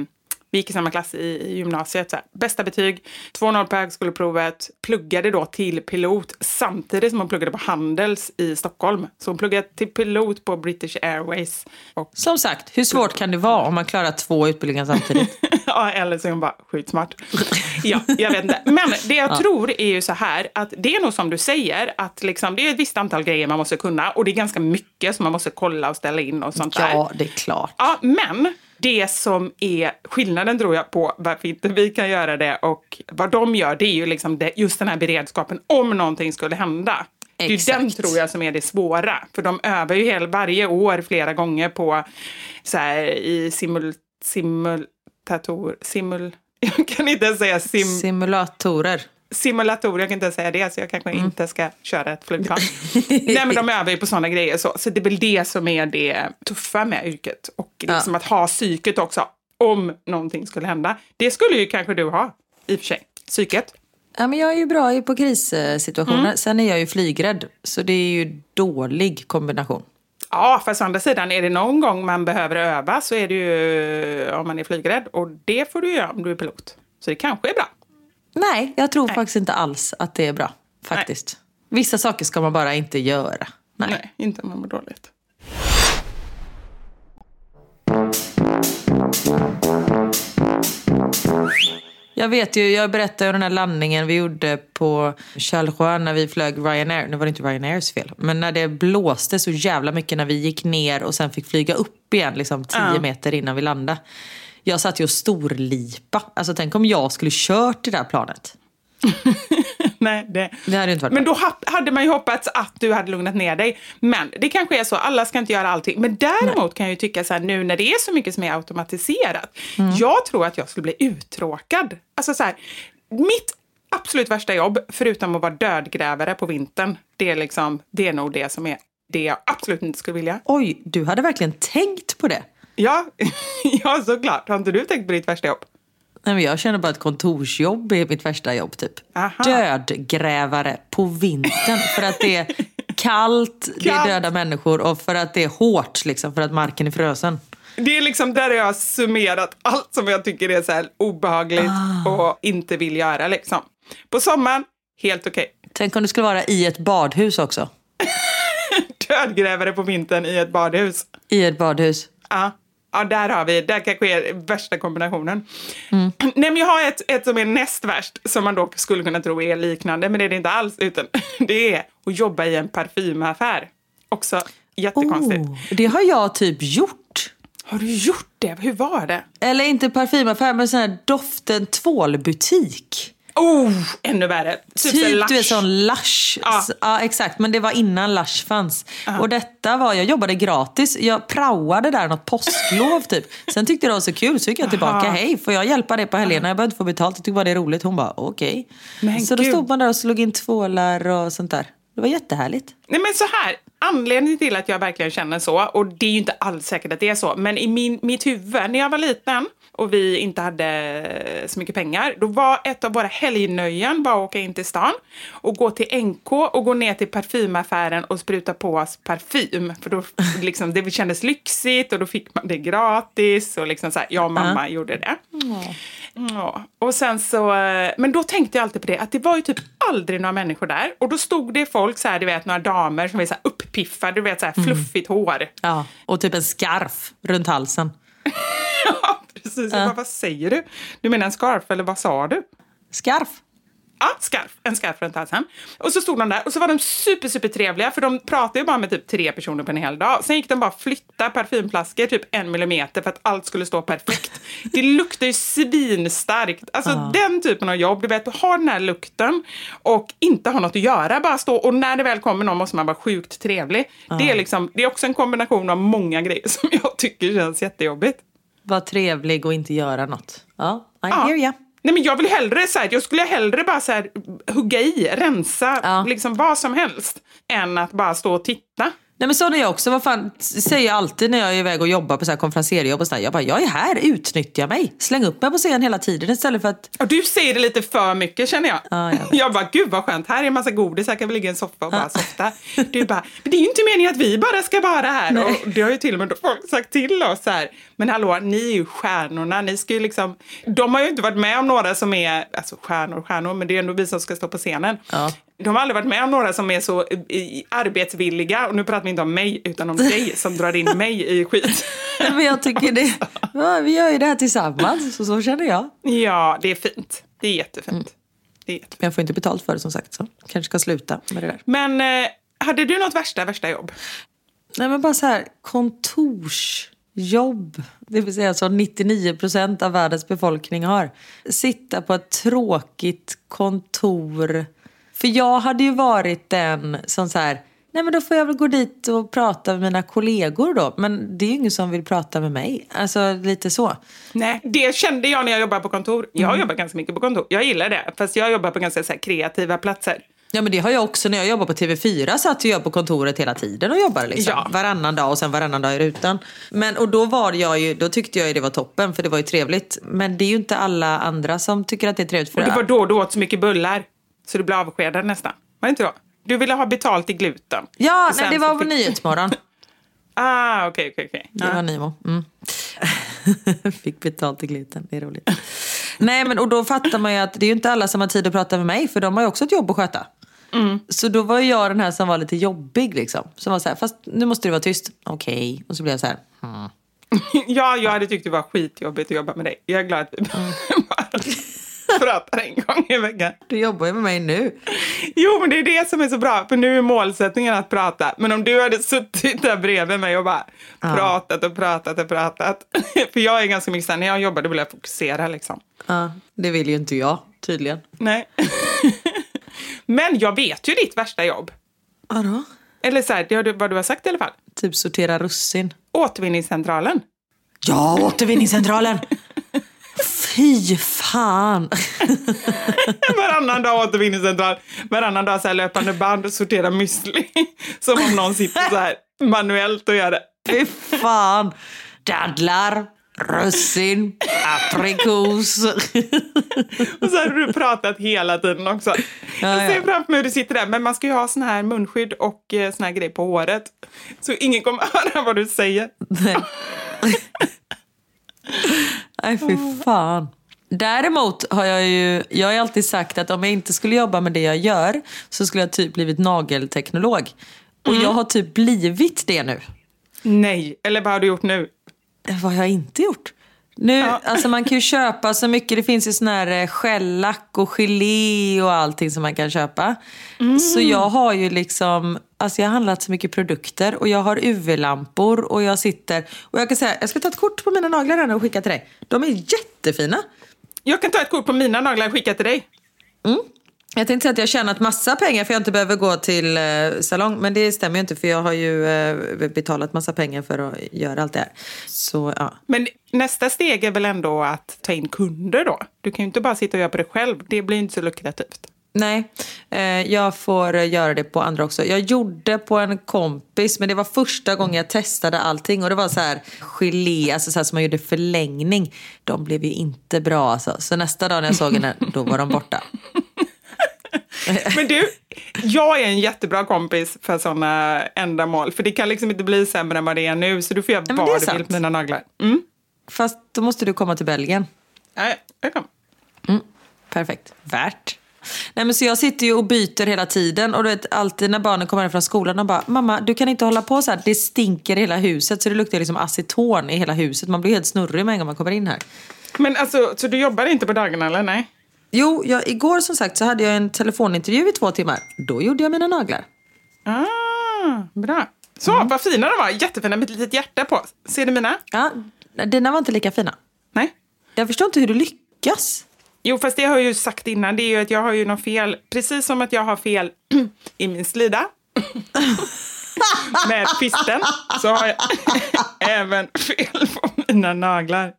Speaker 3: vi gick i samma klass i, gymnasiet. Så här. Bästa betyg, 2-0 på högskoleprovet. Pluggade då till pilot samtidigt som hon pluggade på Handels i Stockholm. Så hon pluggade till pilot på British Airways.
Speaker 2: Och... Som sagt, hur svårt kan det vara om man klarar två utbildningar samtidigt?
Speaker 3: ja, eller så är hon bara skitsmart. ja, jag vet inte. Men det jag ja. tror är ju så här att det är nog som du säger att liksom, det är ett visst antal grejer man måste kunna och det är ganska mycket som man måste kolla och ställa in och sånt
Speaker 2: ja,
Speaker 3: där.
Speaker 2: Ja, det är klart.
Speaker 3: Ja, men det som är skillnaden tror jag på varför inte vi kan göra det och vad de gör, det är ju liksom det, just den här beredskapen om någonting skulle hända. Det är Exakt. den tror jag som är det svåra. För de övar ju hel, varje år flera gånger på så här, i simul, simultator, simul, jag kan inte säga sim...
Speaker 2: Simulatorer
Speaker 3: simulatorer, jag kan inte säga det, så jag kanske mm. inte ska köra ett flygplan. Nej, men de övar ju på sådana grejer. Så, så det är väl det som är det tuffa med yrket. Och liksom ja. att ha psyket också, om någonting skulle hända. Det skulle ju kanske du ha, i och för sig. Psyket.
Speaker 2: Ja, men jag är ju bra på krissituationer. Mm. Sen är jag ju flygrädd, så det är ju dålig kombination.
Speaker 3: Ja, fast å andra sidan, är det någon gång man behöver öva så är det ju om man är flygrädd. Och det får du göra om du är pilot. Så det kanske är bra.
Speaker 2: Nej, jag tror Nej. faktiskt inte alls att det är bra. Faktiskt. Nej. Vissa saker ska man bara inte göra.
Speaker 3: Nej, Nej inte om man mår dåligt.
Speaker 2: Jag vet ju, jag berättade ju den här landningen vi gjorde på Charleroi när vi flög Ryanair. Nu var det inte Ryanairs fel. Men när det blåste så jävla mycket när vi gick ner och sen fick flyga upp igen liksom tio uh. meter innan vi landade. Jag satt ju och storlipa. Alltså tänk om jag skulle kört det där planet.
Speaker 3: Nej, det...
Speaker 2: det hade inte varit
Speaker 3: Men då hade man ju hoppats att du hade lugnat ner dig. Men det kanske är så, alla ska inte göra allting. Men däremot Nej. kan jag ju tycka så här, nu när det är så mycket som är automatiserat. Mm. Jag tror att jag skulle bli uttråkad. Alltså så här, mitt absolut värsta jobb, förutom att vara dödgrävare på vintern, det är, liksom, det är nog det som är det jag absolut inte skulle vilja.
Speaker 2: Oj, du hade verkligen tänkt på det.
Speaker 3: Ja, ja såklart. Har inte du tänkt på ditt värsta jobb?
Speaker 2: Nej, men jag känner bara att kontorsjobb är mitt värsta jobb. typ. Aha. Dödgrävare på vintern för att det är kallt, kallt, det är döda människor och för att det är hårt, liksom, för att marken är frösen.
Speaker 3: Det är liksom där jag har summerat allt som jag tycker är så obehagligt ah. och inte vill göra. Liksom. På sommaren, helt okej. Okay.
Speaker 2: Tänk om du skulle vara i ett badhus också.
Speaker 3: Dödgrävare på vintern i ett badhus.
Speaker 2: I ett badhus.
Speaker 3: Ja. Ja, där har vi, där kanske är värsta kombinationen.
Speaker 2: Mm.
Speaker 3: Nej, men jag har ett, ett som är näst värst, som man dock skulle kunna tro är liknande, men det är det inte alls, utan det är att jobba i en parfymaffär. Också jättekonstigt.
Speaker 2: Oh, det har jag typ gjort.
Speaker 3: Har du gjort det? Hur var det?
Speaker 2: Eller inte parfymaffär, men sån här doften tvålbutik.
Speaker 3: Oh, ännu värre. Typ,
Speaker 2: Typ, du vet sån Lush.
Speaker 3: Ja.
Speaker 2: Ja. exakt, men det var innan Lush fanns. Och detta var, jag jobbade gratis. Jag praoade där något påsklov typ. Sen tyckte jag det var så kul så gick jag tillbaka.
Speaker 3: Aha.
Speaker 2: Hej, får jag hjälpa dig på helgerna? Jag behöver inte få betalt, jag tyckte bara det är roligt. Hon bara okej.
Speaker 3: Men
Speaker 2: Så då
Speaker 3: gud.
Speaker 2: stod man där och slog in tvålar och sånt där. Det var jättehärligt.
Speaker 3: Nej men så här, anledningen till att jag verkligen känner så, och det är ju inte alls säkert att det är så, men i min, mitt huvud när jag var liten och vi inte hade så mycket pengar, då var ett av våra helgnöjen bara att åka in till stan och gå till NK och gå ner till parfymaffären och spruta på oss parfym. För då liksom, det kändes lyxigt och då fick man det gratis och liksom så här, jag och mamma gjorde det. Ja. Och sen så, eh, men då tänkte jag alltid på det, att det var ju typ aldrig några människor där. Och då stod det folk, så här, du vet, några damer som var så här uppiffade, du vet, så här fluffigt hår.
Speaker 2: Ja, och typ en scarf runt halsen.
Speaker 3: Ja, precis. Jag bara, vad säger du? Du menar en scarf, eller vad sa du?
Speaker 2: Scarf?
Speaker 3: Ja, scarf. En scarf runt halsen. Och så stod de där och så var de super, super trevliga för de pratade ju bara med typ tre personer på en hel dag. Sen gick de bara flytta parfymflaskor typ en millimeter för att allt skulle stå perfekt. Det luktar ju svinstarkt. Alltså den typen av jobb, du vet, ha den här lukten och inte ha något att göra, bara stå och när det väl kommer någon måste man vara sjukt trevlig. Det, är liksom, det är också en kombination av många grejer som jag tycker känns jättejobbigt.
Speaker 2: Var trevlig och inte göra något. Ja, I
Speaker 3: Ja.
Speaker 2: hear ya.
Speaker 3: Nej, men jag vill hellre så här, jag skulle hellre bara så här, hugga i, rensa,
Speaker 2: Ja.
Speaker 3: liksom vad som helst, än att bara stå och titta.
Speaker 2: Nej men sån är jag också. Vad fan, säger jag alltid när jag är iväg och jobbar på så här konferensierjobb och sådär. Jag bara, jag är här, utnyttja mig. Släng upp mig på scen hela tiden istället för att...
Speaker 3: Och du säger det lite för mycket känner jag.
Speaker 2: Ja, jag
Speaker 3: jag bara, gud vad skönt, här är en massa godis, här kan vi ligga i en soffa och bara softa. Du bara, men det är ju inte meningen att vi bara ska vara här. Och det har ju till och med folk sagt till oss så här. Men hallå, ni är ju stjärnorna, ni ska ju liksom... De har ju inte varit med om några som är, alltså stjärnor, stjärnor, men det är ändå vi som ska stå på scenen.
Speaker 2: Ja.
Speaker 3: De har aldrig varit med om några som är så arbetsvilliga, och nu pratar vi inte om mig, utan om dig som drar in mig i skit.
Speaker 2: Nej, Men jag tycker det... Ja, vi gör ju det här tillsammans, så, så känner jag.
Speaker 3: Ja, det är fint. Det är jättefint.
Speaker 2: Mm.
Speaker 3: Det är jättefint.
Speaker 2: Men jag får inte betalt för det som sagt, så kanske ska sluta med det där.
Speaker 3: Men eh, hade du något värsta, värsta jobb?
Speaker 2: Nej men bara så här, kontorsjobb. Det vill säga som 99% av världens befolkning har. Sitta på ett tråkigt kontor. För jag hade ju varit den som så här, nej men då får jag väl gå dit och prata med mina kollegor då. Men det är ju ingen som vill prata med mig. Alltså lite så.
Speaker 3: Nej, det kände jag när jag jobbade på kontor. Jag
Speaker 2: Mm.
Speaker 3: har jobbat ganska mycket på kontor. Jag gillar det, fast jag jobbar på ganska så kreativa platser.
Speaker 2: Ja men det har jag också när jag jobbade på TV4 satt jag på kontoret hela tiden och jobbade liksom.
Speaker 3: Ja.
Speaker 2: Varannan dag och sen varannan dag i rutan. Men och då var jag ju, då tyckte jag ju det var toppen för det var ju trevligt. Men det är ju inte alla andra som tycker att det är trevligt. För
Speaker 3: Och det var då du åt så mycket bullar, så du blev avskedad nästan. Var det inte då? Du ville ha betalt i gluten.
Speaker 2: Ja, nej, det var på
Speaker 3: fick-
Speaker 2: Nyhetsmorgon.
Speaker 3: Ah, okej, okej, okej.
Speaker 2: Det
Speaker 3: Ja.
Speaker 2: var Nimo. Mm. Fick betalt i gluten, det är roligt. Nej men och då fattar man ju att det är ju inte alla som har tid att prata med mig för de har ju också ett jobb att sköta. Så då var jag den här som var lite jobbig liksom. Som var så här, fast nu måste du vara tyst. Okej. Och så blev jag så här, hmm.
Speaker 3: ja, jag hade tyckt det var skitjobbigt att jobba med dig. Jag är glad att vi
Speaker 2: Mm.
Speaker 3: pratar en gång i veckan.
Speaker 2: du jobbar ju med mig nu.
Speaker 3: Jo, men det är det som är så bra, för nu är målsättningen att prata. Men om du hade suttit där bredvid mig och bara pratat och pratat och pratat. för jag är ganska mycket så när jag jobbar då vill jag fokusera liksom.
Speaker 2: Ja, det vill ju inte jag tydligen.
Speaker 3: Nej. men jag vet ju ditt värsta jobb.
Speaker 2: Vadå?
Speaker 3: Eller så här, det har du, vad du har sagt i alla fall.
Speaker 2: Typ sortera russin.
Speaker 3: Återvinningscentralen.
Speaker 2: Ja, återvinningscentralen! Fy fan!
Speaker 3: Varannan dag återvinningscentral, varannan dag så här löpande band och sortera müsli. Som om någon sitter så här manuellt och gör det.
Speaker 2: Fy fan! Dadlar, russin, aprikos.
Speaker 3: Och så har du pratat hela tiden också. jag ser framför mig hur du sitter där, men man ska ju ha sån här munskydd och eh, sån här grej på håret. Så ingen kommer höra vad du säger.
Speaker 2: Nej. Fy fan. Däremot har jag ju, jag har alltid sagt att om jag inte skulle jobba med det jag gör så skulle jag typ blivit nagelteknolog. Och jag har typ blivit det nu.
Speaker 3: Nej, eller vad har du gjort nu?
Speaker 2: Vad har jag inte gjort? Nu, alltså man kan ju köpa så mycket. Det finns ju sån här eh, gellack och gelé och allting som man kan köpa. Så jag har ju liksom, alltså jag har handlat så mycket produkter och jag har UV-lampor och jag sitter, och jag kan säga, jag ska ta ett kort på mina naglar här och skicka till dig. De är jättefina.
Speaker 3: Jag kan ta ett kort på mina naglar och skicka till dig.
Speaker 2: Jag tänkte säga att jag har tjänat massa pengar för jag inte behöver gå till eh, salong. Men det stämmer ju inte för jag har ju eh, betalat massa pengar för att göra allt det här. Så ja.
Speaker 3: Men nästa steg är väl ändå att ta in kunder då? Du kan ju inte bara sitta och göra på det själv. Det blir inte så lukrativt.
Speaker 2: Nej, eh, jag får göra det på andra också. Jag gjorde på en kompis, men det var första gången jag testade allting. Och det var så här gelé, alltså så här som man gjorde förlängning. De blev ju inte bra alltså. Så nästa dag när jag såg henne, då var de borta.
Speaker 3: Men du, jag är en jättebra kompis för sådana ändamål. För det kan liksom inte bli sämre än vad det är nu. Så du får göra
Speaker 2: Ja,
Speaker 3: vad du vill på mina naglar. Mm.
Speaker 2: Fast då måste du komma till Belgien.
Speaker 3: Ja, jag kommer.
Speaker 2: Perfekt. Värt. Nej, men så jag sitter ju och byter hela tiden och du vet, alltid när barnen kommer hem från skolan de bara Mamma, du kan inte hålla på så här. Det stinker i hela huset så det luktar liksom aceton i hela huset. Man blir helt snurrig med en gång man kommer in här.
Speaker 3: Men alltså, så du jobbar inte på dagarna eller? Nej?
Speaker 2: Jo, jag, igår som sagt så hade jag en telefonintervju i två timmar. Då gjorde jag mina naglar.
Speaker 3: Ah, bra. Så,
Speaker 2: Mm.
Speaker 3: vad fina de var. Jättefina med ett litet hjärta på. Ser du mina?
Speaker 2: Ja, dina var inte lika fina.
Speaker 3: Nej?
Speaker 2: Jag förstår inte hur du lyckas.
Speaker 3: Jo, fast det har jag ju sagt innan. Det är ju att jag har ju något fel. Precis som att jag har fel i min slida. Med kvisten. Så har jag även fel på mina naglar.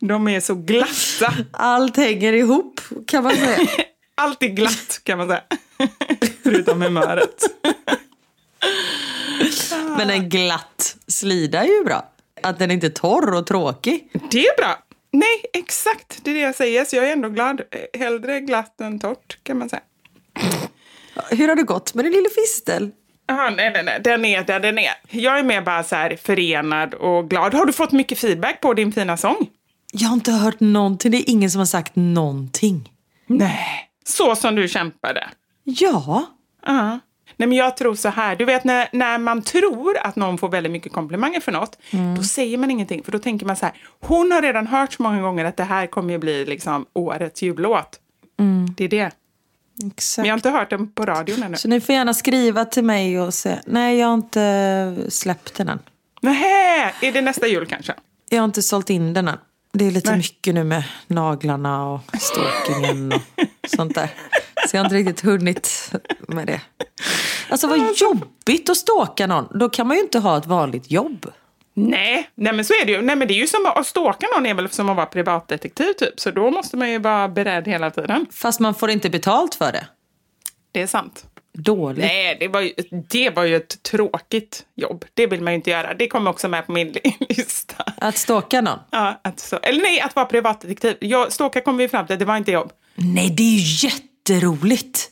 Speaker 3: De är så glatta.
Speaker 2: Allt hänger ihop kan man säga.
Speaker 3: Allt är glatt kan man säga. Förutom humöret.
Speaker 2: Men en glatt slida är ju bra. Att den inte är torr och tråkig.
Speaker 3: Det är bra. Nej, exakt. Det är det jag säger. Så jag är ändå glad. Hellre glatt än torrt kan man säga.
Speaker 2: Hur har det gått med din lille fistel?
Speaker 3: Aha, nej, nej, nej. Den är där den är. Jag är mer bara så här förenad och glad. Har du fått mycket feedback på din fina sång?
Speaker 2: Jag har inte hört någonting. Det är ingen som har sagt någonting.
Speaker 3: Nej. Så som du kämpade?
Speaker 2: Ja.
Speaker 3: Ja. Nej, men jag tror så här. Du vet när, när man tror att någon får väldigt mycket komplimanger för något, då säger man ingenting. För då tänker man så här, hon har redan hört så många gånger att det här kommer ju bli liksom årets jullåt. Det är det. Men
Speaker 2: Exakt.
Speaker 3: jag har inte hört den på radion ännu.
Speaker 2: Så ni får gärna skriva till mig och säga, nej jag har inte släppt den än.
Speaker 3: Nähä, är det nästa jul kanske?
Speaker 2: Jag har inte sålt in den än. Det är lite
Speaker 3: Nej.
Speaker 2: mycket nu med naglarna och stalkingen och sånt där. Så jag har inte riktigt hunnit med det. Alltså vad jobbigt att stalka någon. Då kan man ju inte ha ett vanligt jobb.
Speaker 3: Nej, nej men så är det ju. Nej, men det är ju som att stalka någon är väl som att vara privatdetektiv typ. Så då måste man ju vara beredd hela tiden.
Speaker 2: Fast man får inte betalt för det.
Speaker 3: Det är sant.
Speaker 2: Dåligt.
Speaker 3: Nej, det var, ju, det var ju ett tråkigt jobb. Det vill man ju inte göra. Det kommer också med på min lista.
Speaker 2: Att stalka någon.
Speaker 3: Ja, att så, eller nej, att vara privatdetektiv. Jag, stalka kom vi fram till, det var inte jobb.
Speaker 2: Nej, det är ju jätteroligt.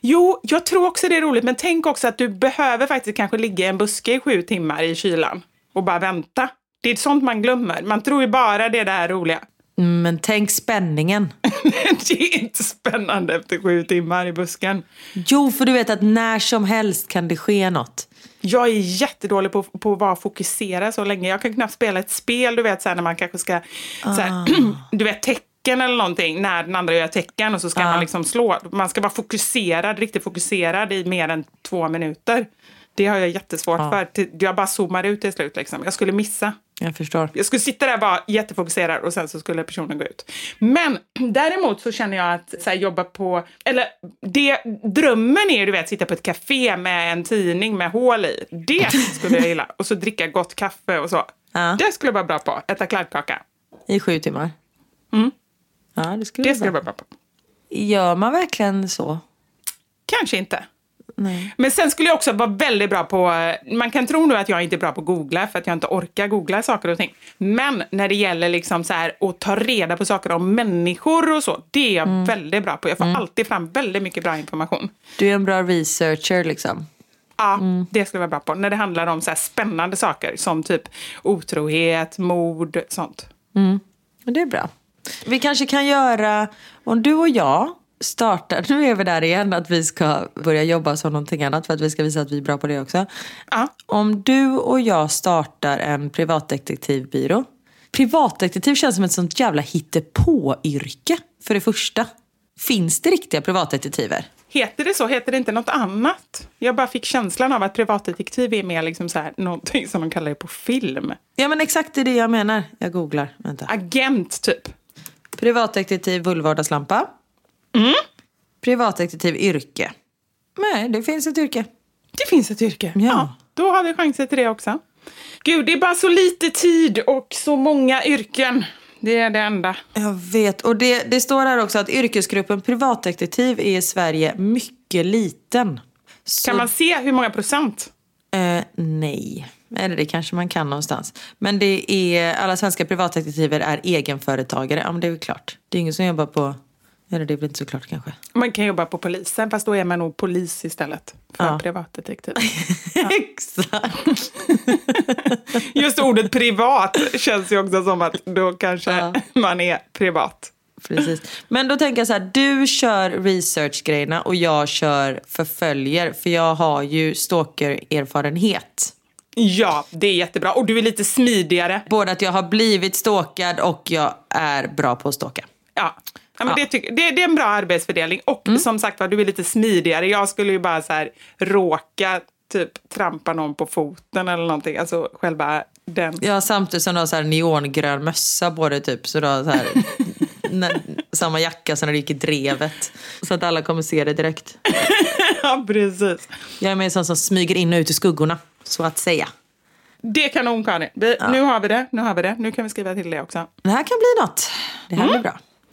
Speaker 3: Jo, jag tror också det är roligt, men tänk också att du behöver faktiskt kanske ligga i en buske i sju timmar i kylan och bara vänta. Det är sånt man glömmer. Man tror ju bara det är det här roliga.
Speaker 2: Mm, Men tänk spänningen.
Speaker 3: det är inte spännande efter sju timmar i busken.
Speaker 2: Jo, för du vet att när som helst kan det ske något.
Speaker 3: Jag är jättedålig på, på att vara fokuserad så länge. Jag kan knappt spela ett spel, du vet, så här, när man kanske ska... Så här, du vet, tecken eller någonting, när den andra gör tecken och så ska man liksom slå. Man ska vara fokuserad, riktigt fokuserad i mer än två minuter. Det har jag jättesvårt för. Till- Jag bara zoomar ut till slut. Liksom. Jag skulle missa.
Speaker 2: Jag förstår.
Speaker 3: Jag skulle sitta där och vara jättefokuserad och sen så skulle personen gå ut. Men däremot så känner jag att så här, jobba på, eller det, drömmen är ju du vet sitta på ett café med en tidning med hål i. Det skulle jag gilla. Och så dricka gott kaffe och så.
Speaker 2: Ja.
Speaker 3: Det skulle jag vara bra på. Äta kladdkaka.
Speaker 2: I sju timmar.
Speaker 3: Mm.
Speaker 2: Ja, det skulle
Speaker 3: Det
Speaker 2: det
Speaker 3: skulle jag
Speaker 2: vara
Speaker 3: bra på.
Speaker 2: Gör man verkligen så?
Speaker 3: Kanske inte.
Speaker 2: Nej.
Speaker 3: Men sen skulle jag också vara väldigt bra på, man kan tro nu att jag inte är bra på att googla för att jag inte orkar googla saker och ting. Men när det gäller liksom så här att ta reda på saker om människor och så, det är jag väldigt bra på. Jag får alltid fram väldigt mycket bra information.
Speaker 2: Du är en bra researcher liksom.
Speaker 3: Ja, det skulle jag vara bra på. När det handlar om så spännande saker som typ otrohet, mord, sånt.
Speaker 2: Men Det är bra. Vi kanske kan göra, om du och jag startar, nu är vi där igen, att vi ska börja jobba som någonting annat för att vi ska visa att vi är bra på det också.
Speaker 3: Ja.
Speaker 2: Om du och jag startar en privatdetektivbyrå. Privatdetektiv känns som ett sånt jävla hittepå-yrke för det första. Finns det riktiga privatdetektiver?
Speaker 3: Heter det så? Heter det inte något annat? Jag bara fick känslan av att privatdetektiv är mer liksom så här, någonting som de kallar det på film.
Speaker 2: Ja men exakt det är det jag menar. Jag googlar, vänta.
Speaker 3: Agent, typ.
Speaker 2: Privatdetektiv vulvardagslampa. Privatdetektiv yrke. Nej, det finns ett yrke.
Speaker 3: Det finns ett yrke.
Speaker 2: Ja.
Speaker 3: Då har vi chanser till det också. Gud, det är bara så lite tid och så många yrken. Det är det enda.
Speaker 2: Jag vet. Och det, det står här också att yrkesgruppen privatdetektiv är i Sverige mycket liten. Så,
Speaker 3: Kan man se hur många procent?
Speaker 2: eh, nej. Eller det kanske man kan någonstans. Men det är, alla svenska privatdetektiver är egenföretagare. Ja men det är väl klart. Det är ingen som jobbar på, eller det är väl inte så klart kanske.
Speaker 3: Man kan jobba på polisen, fast då är man nog polis istället för
Speaker 2: Ja.
Speaker 3: privatdetektiv.
Speaker 2: Exakt.
Speaker 3: Just ordet privat känns ju också som att då kanske
Speaker 2: Ja.
Speaker 3: man är privat.
Speaker 2: Precis. Men då tänker jag så här, du kör research-grejerna och jag kör förföljer. För jag har ju stalker-erfarenhet.
Speaker 3: Ja, det är jättebra. Och du är lite smidigare.
Speaker 2: Både att jag har blivit stalkad och jag är bra på att stalka.
Speaker 3: Ja. Ja, men
Speaker 2: Ja.
Speaker 3: Det, tycker, det, det är en bra arbetsfördelning. Och som sagt var, du är lite smidigare. Jag skulle ju bara så här råka typ trampa någon på foten eller någonting. Alltså själva den.
Speaker 2: Ja, samtidigt som du har så här neongrön mössa på dig typ. Så du har så här, när, samma jacka som när du gick i drevet. Så att alla kommer se det direkt.
Speaker 3: Ja, precis.
Speaker 2: Jag är med sån som smyger in och ut i skuggorna, så att säga.
Speaker 3: Det är kanon, Karin. Vi, Nu har vi det. Nu har vi det. Nu kan vi skriva till det också.
Speaker 2: Det här kan bli något. Det här blir bra.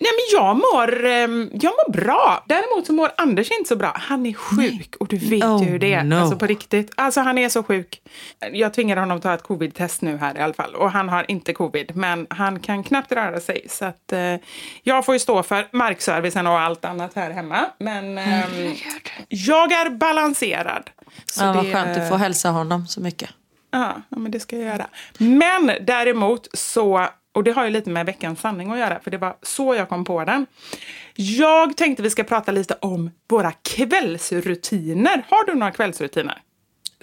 Speaker 3: Nej, men jag mår, ehm, jag mår bra. Däremot så mår Anders inte så bra. Han är sjuk och du vet
Speaker 2: Oh,
Speaker 3: ju hur det är.
Speaker 2: no.
Speaker 3: Alltså på riktigt. Alltså han är så sjuk. Jag tvingade honom att ta ett covid-test nu här i alla fall. Och han har inte covid. Men han kan knappt röra sig. Så att eh, jag får ju stå för markservicen och allt annat här hemma. Men ehm, jag är balanserad. Så
Speaker 2: Ja, vad
Speaker 3: det-
Speaker 2: skönt, du får hälsa honom så mycket.
Speaker 3: Ja, men det ska jag göra. Men däremot så, och det har ju lite med veckans sanning att göra, för det var så jag kom på den. Jag tänkte vi ska prata lite om våra kvällsrutiner. Har du några kvällsrutiner?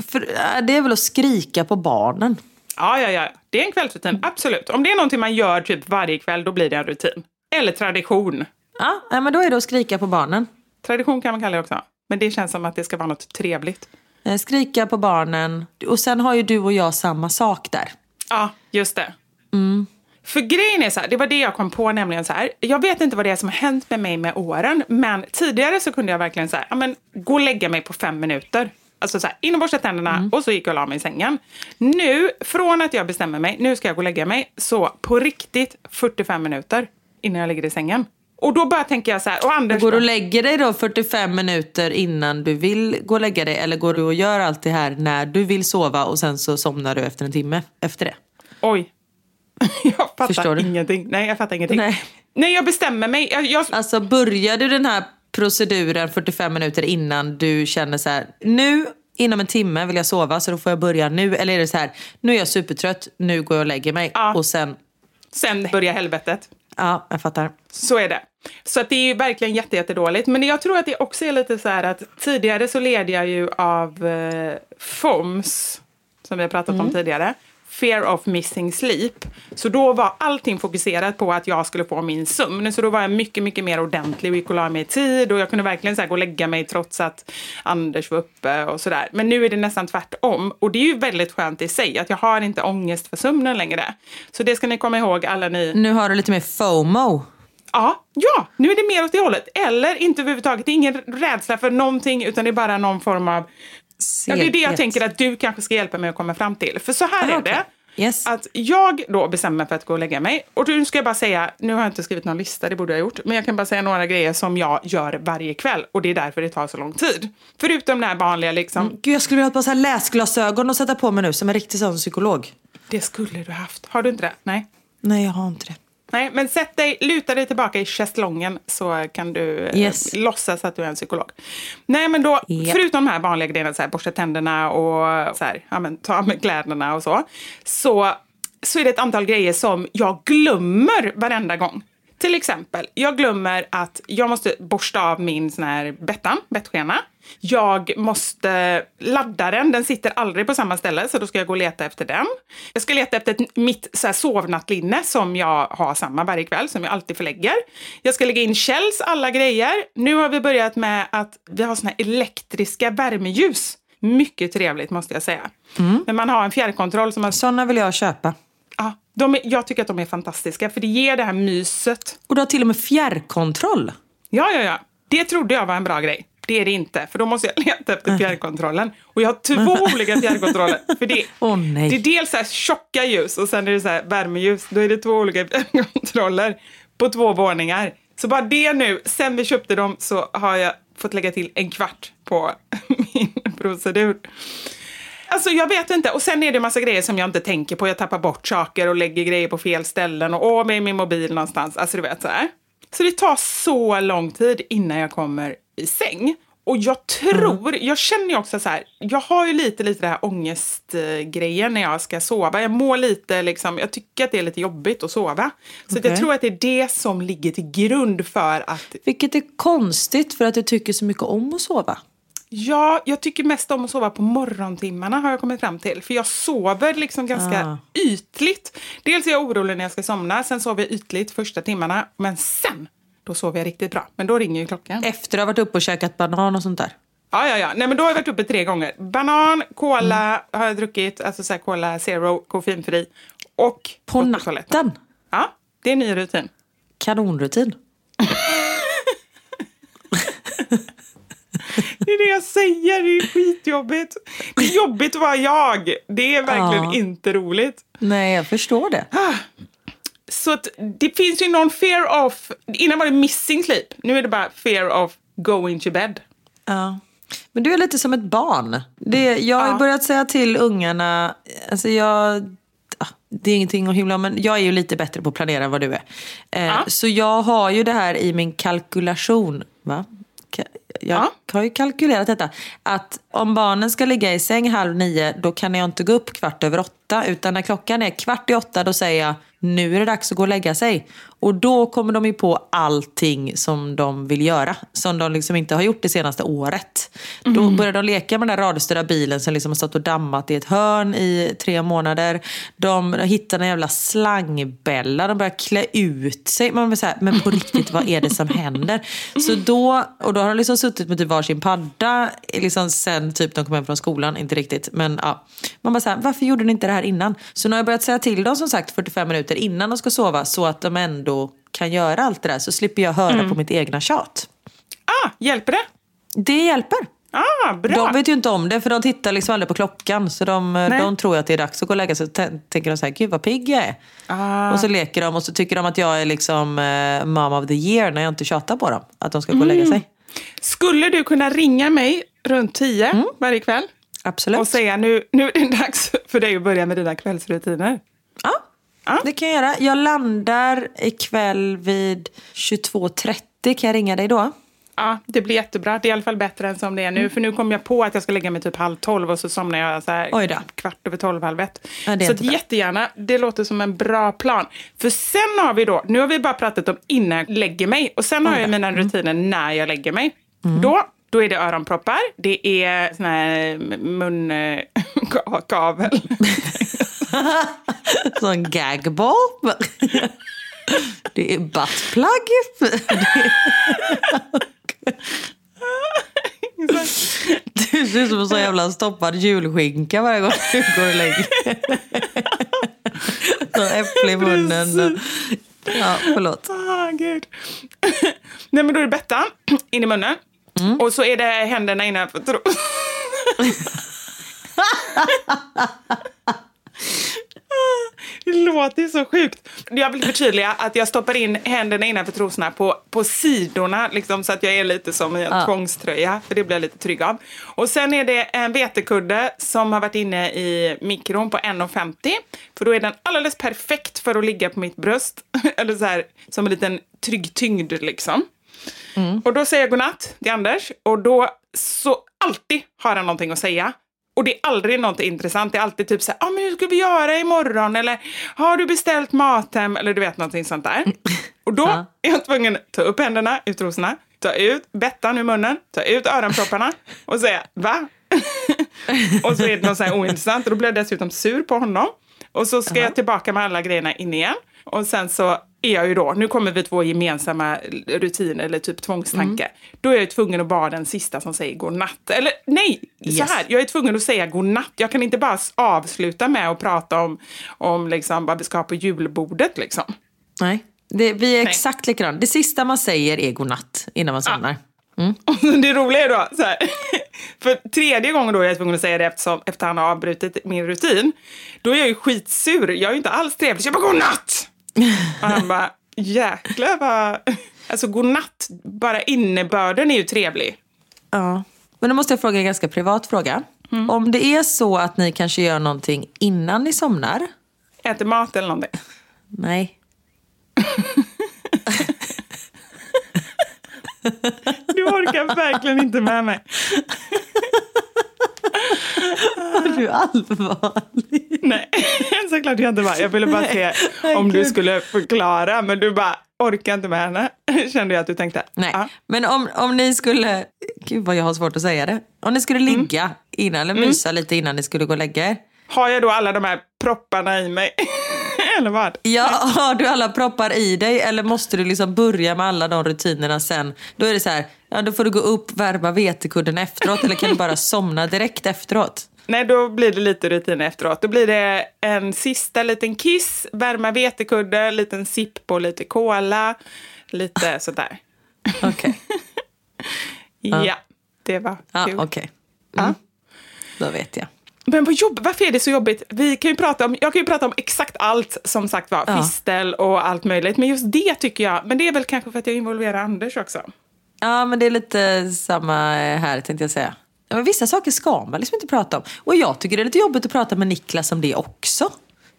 Speaker 2: För, äh, det är väl att skrika på barnen.
Speaker 3: Ja, ja, ja. Det är en kvällsrutin, absolut. Om det är någonting man gör typ varje kväll, då blir det en rutin. Eller tradition.
Speaker 2: Ja, men då är det att skrika på barnen.
Speaker 3: Tradition kan man kalla det också. Men det känns som att det ska vara något trevligt.
Speaker 2: Eh, Skrika på barnen. Och sen har ju du och jag samma sak där.
Speaker 3: Ja, just det. För grejen är så här, det var det jag kom på nämligen så här. Jag vet inte vad det är som har hänt med mig med åren, men tidigare så kunde jag verkligen så här, ja, men, gå och lägga mig på fem minuter. Alltså så här, in och borsta tänderna och så gick jag och la mig i sängen. Nu, från att jag bestämmer mig, nu ska jag gå och lägga mig, så på riktigt 45 minuter innan jag ligger i sängen. Och då bara tänker jag så här, och Anders
Speaker 2: Går du och lägger dig då 45 minuter innan du vill gå och lägga dig? Eller går du och gör allt det här när du vill sova och sen så somnar du efter en timme efter det?
Speaker 3: Oj. Jag fattar
Speaker 2: Förstår du?
Speaker 3: ingenting. Nej, jag fattar ingenting.
Speaker 2: Nej.
Speaker 3: Nej, jag bestämmer mig. Jag, jag,
Speaker 2: Alltså börjar du den här proceduren 45 minuter innan du känner så här, nu inom en timme vill jag sova så då får jag börja nu. Eller är det så här, nu är jag supertrött, nu går jag och lägger mig.
Speaker 3: Ja.
Speaker 2: Och sen,
Speaker 3: Sen börjar helvetet.
Speaker 2: Ja, jag fattar.
Speaker 3: Så är det. Så att det är ju verkligen jätte, jättedåligt. Men jag tror att det också är lite så här att tidigare så led jag ju av eh, FOMS, som vi har pratat om tidigare. Fear of missing sleep. Så då var allting fokuserat på att jag skulle få min sömn. Så då var jag mycket, mycket mer ordentlig och gick och la mig i tid. Och jag kunde verkligen så gå och lägga mig trots att Anders var uppe och sådär. Men nu är det nästan tvärtom. Och det är ju väldigt skönt i sig att jag har inte ångest för sömnen längre. Så det ska ni komma ihåg alla ni
Speaker 2: Nu har du lite mer FOMO.
Speaker 3: Ja, ja, nu är det mer åt det hållet. Eller inte överhuvudtaget. Det är ingen rädsla för någonting, utan det är bara någon form av... Ja, det är det jag tänker att du kanske ska hjälpa mig att komma fram till. För så här
Speaker 2: Ah,
Speaker 3: är
Speaker 2: okej.
Speaker 3: det.
Speaker 2: Yes.
Speaker 3: Att jag då bestämmer mig för att gå och lägga mig. Och nu ska jag bara säga, nu har jag inte skrivit någon lista, det borde jag ha gjort. Men jag kan bara säga några grejer som jag gör varje kväll. Och det är därför det tar så lång tid. Förutom det här vanliga liksom.
Speaker 2: Gud, jag skulle vilja ha ett par så här läsglasögon och sätta på mig nu som en riktig sån psykolog.
Speaker 3: Det skulle du haft. Har du inte det? Nej.
Speaker 2: Nej, jag har inte det.
Speaker 3: Nej, men sätt dig, luta dig tillbaka i schäslongen så kan du eh,
Speaker 2: Yes.
Speaker 3: låtsas att du är en psykolog. Nej, men då,
Speaker 2: Japp.
Speaker 3: förutom de här vanliga grejerna, så här, borsta tänderna och så här, ja, men, ta med kläderna och så, så, så är det ett antal grejer som jag glömmer varenda gång. Till exempel, jag glömmer att jag måste borsta av min sån här bettan, bettskena. Jag måste ladda den, den sitter aldrig på samma ställe så då ska jag gå och leta efter den. Jag ska leta efter mitt så här, sovnattlinne som jag har samma varje kväll, som jag alltid förlägger. Jag ska lägga in Kjells alla grejer. Nu har vi börjat med att vi har såna här elektriska värmeljus. Mycket trevligt måste jag säga. Men man har en fjärrkontroll som man...
Speaker 2: Såna vill jag köpa.
Speaker 3: Ja, de är, jag tycker att de är fantastiska för det ger det här myset.
Speaker 2: Och du har till och med fjärrkontroll.
Speaker 3: Ja, ja, ja. Det trodde jag var en bra grej. Det är det inte, för då måste jag leta efter fjärrkontrollen. Och jag har två olika fjärrkontroller. För det,
Speaker 2: nej.
Speaker 3: det är dels så här tjocka ljus och sen är det så här värmeljus. Då är det två olika fjärrkontroller på två våningar. Så bara det nu, sen vi köpte dem så har jag fått lägga till en kvart på min procedur. Alltså jag vet inte. Och sen är det massa grejer som jag inte tänker på. Jag tappar bort saker och lägger grejer på fel ställen. Och åh, med min mobil någonstans. Alltså du vet så här. Så det tar så lång tid innan jag kommer i säng. Och jag tror, jag känner ju också så här, jag har ju lite, lite det här ångestgrejen när jag ska sova. Jag mår lite liksom, jag tycker att det är lite jobbigt att sova. Så att jag tror att det är det som ligger till grund för att
Speaker 2: Vilket är konstigt för att du tycker så mycket om att sova.
Speaker 3: Ja, jag tycker mest om att sova på morgontimmarna har jag kommit fram till. För jag sover liksom ganska
Speaker 2: Ah.
Speaker 3: ytligt. Dels är jag orolig när jag ska somna, sen sover jag ytligt första timmarna. Men sen, då sover jag riktigt bra. Men då ringer ju klockan.
Speaker 2: Efter att ha varit uppe och käkat banan och sånt där.
Speaker 3: Ja, ja, ja. Nej, men då har jag varit uppe tre gånger. Banan, cola
Speaker 2: Mm.
Speaker 3: har jag druckit, alltså så här cola zero, koffeinfri. Och
Speaker 2: På natten.
Speaker 3: Ja, det är en ny rutin.
Speaker 2: Kanonrutin.
Speaker 3: Det är det jag säger, det är skitjobbigt. Det är jobbigt att vara jag. Det är verkligen
Speaker 2: Ja.
Speaker 3: inte roligt.
Speaker 2: Nej, jag förstår det.
Speaker 3: Så att det finns ju någon fear of... Innan var det missing sleep. Nu är det bara fear of going to bed.
Speaker 2: Ja. Men du är lite som ett barn. Det, jag har
Speaker 3: Ja.
Speaker 2: börjat säga till ungarna, alltså jag, ah, det är ingenting att hymla om, men jag är ju lite bättre på att planera än vad du är. Eh,
Speaker 3: Ja.
Speaker 2: Så jag har ju det här i min kalkylation. Va? Ka- Jag
Speaker 3: Ja.
Speaker 2: har ju kalkylerat detta. Att om barnen ska ligga i säng halv nio, då kan jag inte gå upp kvart över åtta. Utan när klockan är kvart i åtta, då säger jag nu är det dags att gå och lägga sig. Och då kommer de ju på allting som de vill göra. Som de liksom inte har gjort det senaste året. Då börjar de leka med den där radiostyrda bilen som liksom har stått och dammat i ett hörn i tre månader. De hittar en jävla slangbälla. De börjar klä ut sig. Man blir så här, men på riktigt, vad är det som händer? Så då, och då har de liksom suttit med typ varsin padda liksom sen typ de kom hem från skolan. Inte riktigt, men ja. Man bara så här, varför gjorde ni inte det här innan? Så nu har jag börjat säga till dem som sagt 45 minuter innan de ska sova så att de ändå kan göra allt det där. Så slipper jag höra på mitt egna tjat.
Speaker 3: Ah, hjälper det?
Speaker 2: Det hjälper.
Speaker 3: Ah, bra.
Speaker 2: De vet ju inte om det för de tittar liksom aldrig på klockan. Så de,
Speaker 3: Nej.
Speaker 2: de tror att det är dags att gå och lägga sig. Så tänker de så här, gud vad pigg jag är.
Speaker 3: Ah.
Speaker 2: Och så leker de och så tycker de att jag är liksom eh, mom of the year när jag inte tjatar på dem. Att de ska gå och lägga sig.
Speaker 3: Skulle du kunna ringa mig runt tio varje kväll
Speaker 2: Absolut.
Speaker 3: och säga nu, nu är det dags för dig att börja med dina kvällsrutiner?
Speaker 2: Ja,
Speaker 3: Ja.
Speaker 2: det kan jag göra. Jag landar ikväll vid 22.30. Kan jag ringa dig då?
Speaker 3: Ja, det blir jättebra. Det är i alla fall bättre än som det är nu. För nu kom jag på att jag ska lägga mig typ halv tolv och så somnar jag så här kvart över tolv, halv ett.
Speaker 2: Ja, det är
Speaker 3: så jättegärna, det låter som en bra plan. För sen har vi då, nu har vi bara pratat om innan jag lägger mig och sen har jag mina rutiner när jag lägger mig. Då, då är det öronproppar, det är sån här munkavel.
Speaker 2: Sån gagball. Det är buttplug. Du ser ut som en sån jävla stoppad julskinka varje gång du går och lägger Sån äpple i munnen. Ja, förlåt.
Speaker 3: Ah, gud. Nej, men då är det bettan in i munnen. Och så är det händerna innanför. Det låter så sjukt. Jag vill förtydliga att jag stoppar in händerna innanför trosorna på, på sidorna liksom, så att jag är lite som i en tvångströja. För det blir jag lite trygg av. Och sen är det en vetekudde som har varit inne i mikron på 1,50. För då är den alldeles perfekt för att ligga på mitt bröst. Eller så här, som en liten trygg tyngd liksom. Och då säger jag godnatt till Anders och då så alltid har han någonting att säga. Och det är aldrig något intressant. Det är alltid typ så här, ah, men hur ska vi göra imorgon? Eller har du beställt mat hem? Eller du vet någonting sånt där. Och då är jag tvungen att ta upp händerna ur trosorna, ta ut bettan ur munnen, ta ut öronpropparna och säga va? och så är det något så här ointressant och då blir jag dessutom sur på honom. Och så ska jag tillbaka med alla grejerna in igen. Och sen så är jag ju då, nu kommer vi två gemensamma rutiner eller typ tvångstanke. Då är jag tvungen att vara den sista som säger godnatt. Eller nej,
Speaker 2: Yes.
Speaker 3: så här, jag är tvungen att säga godnatt. Jag kan inte bara avsluta med att prata om, om liksom vad vi ska ha på julbordet liksom.
Speaker 2: Nej, det, vi är
Speaker 3: Nej.
Speaker 2: exakt likadana. Det sista man säger är godnatt innan man somnar.
Speaker 3: Och det roliga är då, så här, för tredje gången då är jag tvungen att säga det eftersom, efter han har avbrutit min rutin, då är jag ju skitsur. Jag är ju inte alls trevlig, så jag bara godnatt! Och han bara, jäklar vad... Alltså godnatt, bara innebörden är ju trevlig.
Speaker 2: Ja. Men då måste jag fråga en ganska privat fråga. Om det är så att ni kanske gör någonting innan ni somnar.
Speaker 3: Äter mat eller någonting.
Speaker 2: Nej.
Speaker 3: Du orkar verkligen inte med mig.
Speaker 2: Är du allvarlig?
Speaker 3: Nej, såklart jag inte var. Jag ville bara se om du skulle förklara, men du bara orkar inte med henne. Kände jag att du tänkte.
Speaker 2: Nej,
Speaker 3: Ja.
Speaker 2: men om, om ni skulle... Gud vad jag har svårt att säga det. Om ni skulle ligga innan eller mysa lite innan ni skulle gå och lägga er.
Speaker 3: Har jag då alla de här propparna i mig? Eller vad?
Speaker 2: Ja, har du alla proppar i dig eller måste du liksom börja med alla de rutinerna sen? Då är det så här, ja då får du gå upp, värma vetekudden efteråt eller kan du bara somna direkt efteråt?
Speaker 3: Nej, då blir det lite rutin efteråt. Då blir det en sista liten kiss, värma vetekudde, liten sipp på lite cola, lite sådär.
Speaker 2: Okej.
Speaker 3: Ja, det var
Speaker 2: Ja,
Speaker 3: kul.
Speaker 2: okej. Mm. Då vet jag.
Speaker 3: Men vad jobb, varför är det så jobbigt? Vi kan ju prata om, jag kan ju prata om exakt allt som sagt var,
Speaker 2: Ja.
Speaker 3: fistel och allt möjligt. Men just det tycker jag, men det är väl kanske för att jag involverar Anders också.
Speaker 2: Ja, men det är lite samma eh, här tänkte jag säga. Ja, men vissa saker ska man liksom inte prata om. Och jag tycker det är lite jobbigt att prata med Niklas om det också.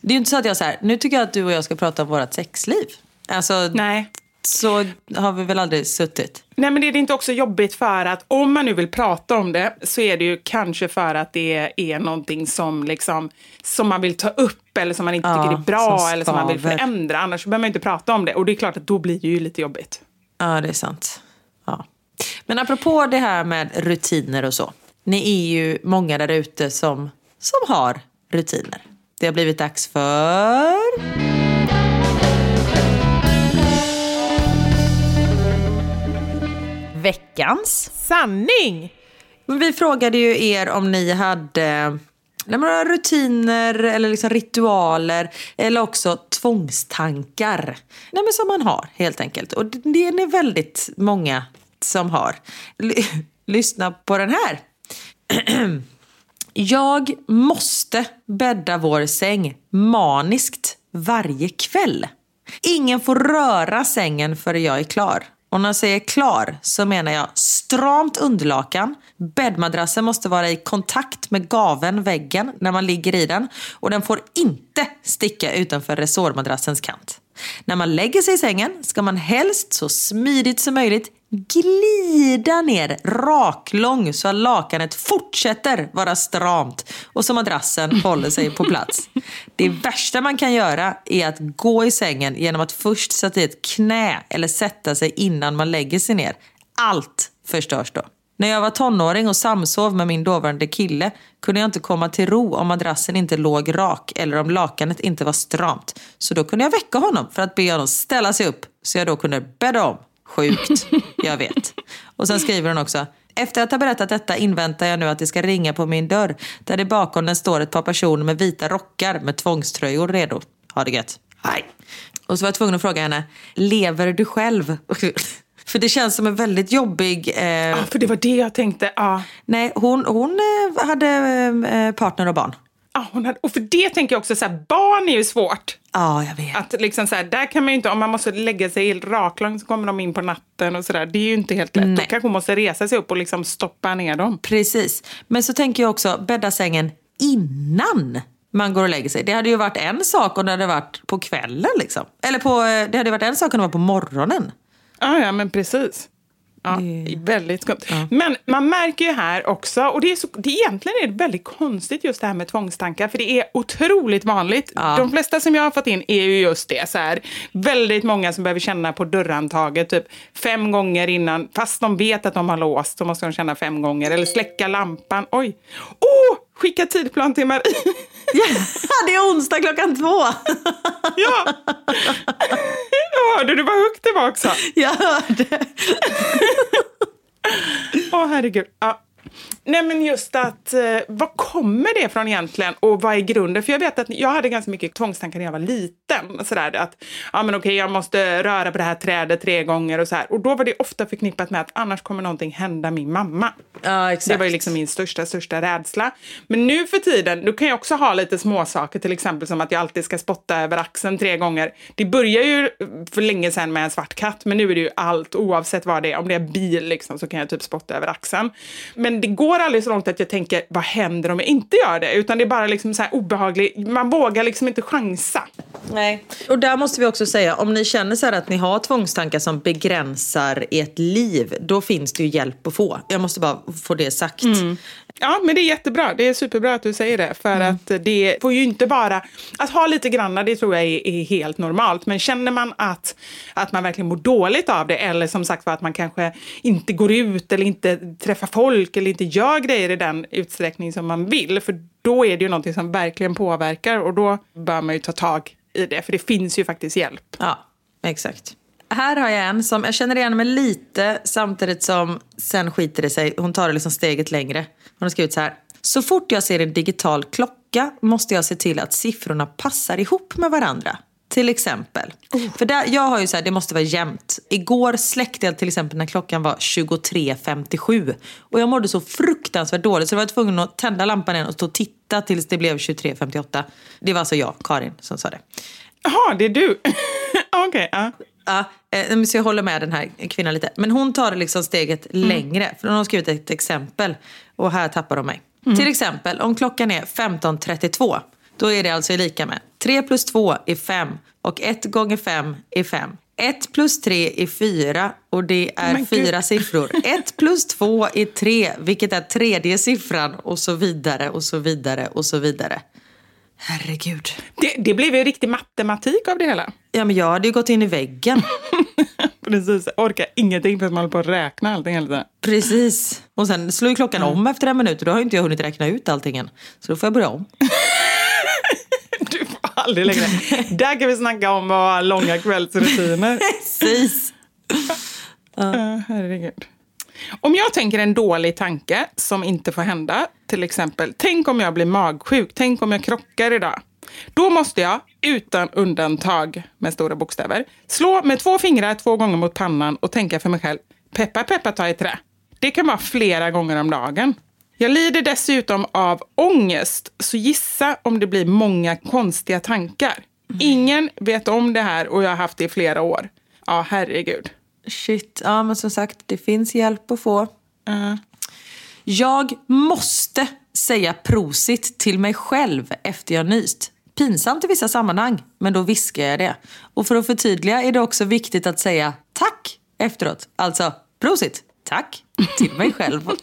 Speaker 2: Det är ju inte så att jag säger, nu tycker jag att du och jag ska prata om vårt sexliv. Alltså,
Speaker 3: Nej.
Speaker 2: Så har vi väl aldrig suttit.
Speaker 3: Nej, men det är inte också jobbigt för att om man nu vill prata om det så är det ju kanske för att det är någonting som, liksom, som man vill ta upp eller som man inte
Speaker 2: Ja,
Speaker 3: tycker är bra
Speaker 2: som
Speaker 3: eller som man vill förändra. Annars behöver man inte prata om det. Och det är klart att då blir det ju lite jobbigt.
Speaker 2: Ja, det är sant. Ja. Men apropå det här med rutiner och så. Ni är ju många där ute som, som har rutiner. Det har blivit dags för... Veckans.
Speaker 4: Sanning!
Speaker 2: Vi frågade ju er om ni hade men några rutiner eller liksom ritualer eller också tvångstankar. Nej, men som man har helt enkelt. Och det det är ni väldigt många som har. L- lyssna på den här. Jag måste bädda vår säng maniskt varje kväll. Ingen får röra sängen förrän jag är klar. Och när jag säger klar så menar jag stramt underlakan. Bäddmadrassen måste vara i kontakt med gaven, väggen, när man ligger i den. Och den får inte sticka utanför resårmadrassens kant. När man lägger sig i sängen ska man helst så smidigt som möjligt glida ner raklång så att lakanet fortsätter vara stramt och så madrassen håller sig på plats. Det värsta man kan göra är att gå i sängen genom att först sätta i ett knä eller sätta sig innan man lägger sig ner. Allt förstörs då. När jag var tonåring och samsov med min dåvarande kille kunde jag inte komma till ro om madrassen inte låg rak eller om lakanet inte var stramt. Så då kunde jag väcka honom för att be honom ställa sig upp så jag då kunde bädda om. Sjukt, jag vet. Och sen skriver hon också. Efter att ha berättat detta inväntar jag nu att det ska ringa på min dörr där det bakom den står ett par personer med vita rockar med tvångströjor redo. Ha det gött. Hej. Och så var jag tvungen att fråga henne, lever du själv? För det känns som en väldigt jobbig... Eh...
Speaker 3: Ja, för det var det jag tänkte. Ja.
Speaker 2: Nej, hon, hon eh, hade eh, partner och barn.
Speaker 3: Ja, hon hade, och för det tänker jag också, så här, barn är ju svårt.
Speaker 2: Ja, jag vet.
Speaker 3: Att liksom så här, där kan man ju inte, om man måste lägga sig helt raklång så kommer de in på natten och sådär. Det är ju inte helt lätt.
Speaker 2: Nej.
Speaker 3: Då kanske hon måste resa sig upp och liksom stoppa ner dem.
Speaker 2: Precis. Men så tänker jag också, bädda sängen innan man går och lägger sig. Det hade ju varit en sak om det hade varit på kvällen liksom. Eller på, eh, det hade varit en sak om det var på morgonen.
Speaker 3: Ja, ja, men precis. Ja, Väldigt skumt. Men man märker ju här också, och det är så, det egentligen är det väldigt konstigt just det här med tvångstankar, för det är otroligt vanligt.
Speaker 2: Ja.
Speaker 3: De flesta som jag har fått in är ju just det, så här, väldigt många som behöver känna på dörrhandtaget typ fem gånger innan, fast de vet att de har låst, så måste de känna fem gånger, eller släcka lampan. Oj! Åh! Skicka tidplan till Marie.
Speaker 2: Det är onsdag klockan två.
Speaker 3: ja! Jag hörde du vad högt det var också.
Speaker 2: Jag hörde.
Speaker 3: Åh, herregud. Ja. Nej, men just att, eh, vad kommer det från egentligen och vad är grunden? För jag vet att jag hade ganska mycket tvångstankar när jag var liten. Sådär, att ja, men okej, jag måste röra på det här trädet tre gånger och så här. Och då var det ofta förknippat med att annars kommer någonting hända min mamma.
Speaker 2: Ja, exakt.
Speaker 3: Det var ju liksom min största, största rädsla. Men nu för tiden, då kan jag också ha lite småsaker, till exempel som att jag alltid ska spotta över axeln tre gånger. Det börjar ju för länge sedan med en svart katt, men nu är det ju allt, oavsett vad det är. Om det är bil liksom, så kan jag typ spotta över axeln. Men det går aldrig så långt att jag tänker, vad händer om jag inte gör det? Utan det är bara liksom så här obehagligt, man vågar liksom inte chansa.
Speaker 2: Nej. Och där måste vi också säga, om ni känner så här att ni har tvångstankar som begränsar ert liv, då finns det ju hjälp att få. Jag måste bara få det sagt.
Speaker 3: Ja, men det är jättebra. Det är superbra att du säger det. För att det får ju inte vara... Att ha lite granna, det tror jag är, är helt normalt. Men känner man att, att man verkligen mår dåligt av det eller som sagt var att man kanske inte går ut eller inte träffar folk eller inte gör grejer i den utsträckning som man vill. För då är det ju någonting som verkligen påverkar och då bör man ju ta tag i det. För det finns ju faktiskt hjälp.
Speaker 2: Ja, exakt. Här har jag en som jag känner igen mig lite samtidigt som sen skiter det sig. Hon tar det liksom steget längre. Hon har skrivit så här. Så fort jag ser en digital klocka måste jag se till att siffrorna passar ihop med varandra. Till exempel. För där, jag har ju så här, det måste vara jämnt. Igår släckte jag till exempel när klockan var 23.57. Och jag mådde så fruktansvärt dåligt så jag var tvungen att tända lampan igen och stå och titta tills det blev 23.58. Det var alltså jag, Karin, som sa det.
Speaker 3: Jaha, det är du. Okej, ja.
Speaker 2: Ja, eh, så jag håller med den här kvinnan lite. Men hon tar det liksom steget längre. För hon har skrivit ett exempel. Och här tappar de mig. Till exempel, om klockan är 15.32. Då är det alltså lika med 3 plus 2 är 5. Och 1 gånger 5 är 5. 1 plus 3 är 4 och det är
Speaker 3: gud.
Speaker 2: fyra siffror. 1 plus 2 är 3, vilket är tredje siffran och så vidare och så vidare och så vidare. Herregud.
Speaker 3: Det, det blev ju riktig matematik av det hela.
Speaker 2: Ja, men jag hade ju gått in i väggen.
Speaker 3: Precis, orkar ingenting för att man håller på att räkna allting hela tiden.
Speaker 2: Precis. Och sen slår ju klockan om efter en minut och då har ju inte jag hunnit räkna ut allting än. Så då får jag börja om.
Speaker 3: Du får aldrig längre. Där kan vi snacka om ha långa kvällsrutiner.
Speaker 2: Precis.
Speaker 3: Ja, herregud. Om jag tänker en dålig tanke som inte får hända, till exempel, tänk om jag blir magsjuk, tänk om jag krockar idag. Då måste jag, utan undantag med stora bokstäver, slå med två fingrar två gånger mot pannan och tänka för mig själv, peppa peppa ta i trä. Det kan vara flera gånger om dagen. Jag lider dessutom av ångest, så gissa om det blir många konstiga tankar. Ingen vet om det här och jag har haft det i flera år. Ja, herregud.
Speaker 2: Shit. Ja, men som sagt, det finns hjälp att få.
Speaker 3: Ja.
Speaker 2: Jag måste säga prosit till mig själv efter jag nyst. Pinsamt i vissa sammanhang, men då viskar jag det. Och för att förtydliga är det också viktigt att säga tack efteråt. Alltså, prosit. Tack. Till mig själv.
Speaker 3: Oh,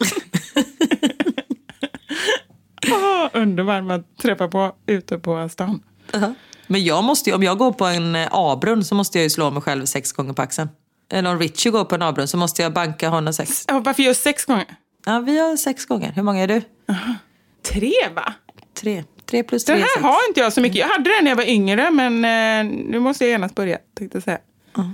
Speaker 3: underbar man träffar på ute på stan.
Speaker 2: Uh-huh. Men jag måste ju, om jag går på en eh, A-brunn så måste jag ju slå mig själv sex gånger på axeln. Eller om Richie går på en A-brunn så måste jag banka honom sex.
Speaker 3: Oh, varför just sex gånger?
Speaker 2: Ja, vi har sex gånger. Hur många är du?
Speaker 3: Uh-huh. Tre va?
Speaker 2: Tre. Tre plus tre
Speaker 3: Den här
Speaker 2: sex.
Speaker 3: har inte jag så mycket. Jag hade den när jag var yngre men eh, nu måste jag genast börja. Tänkte jag säga.
Speaker 2: Uh-huh.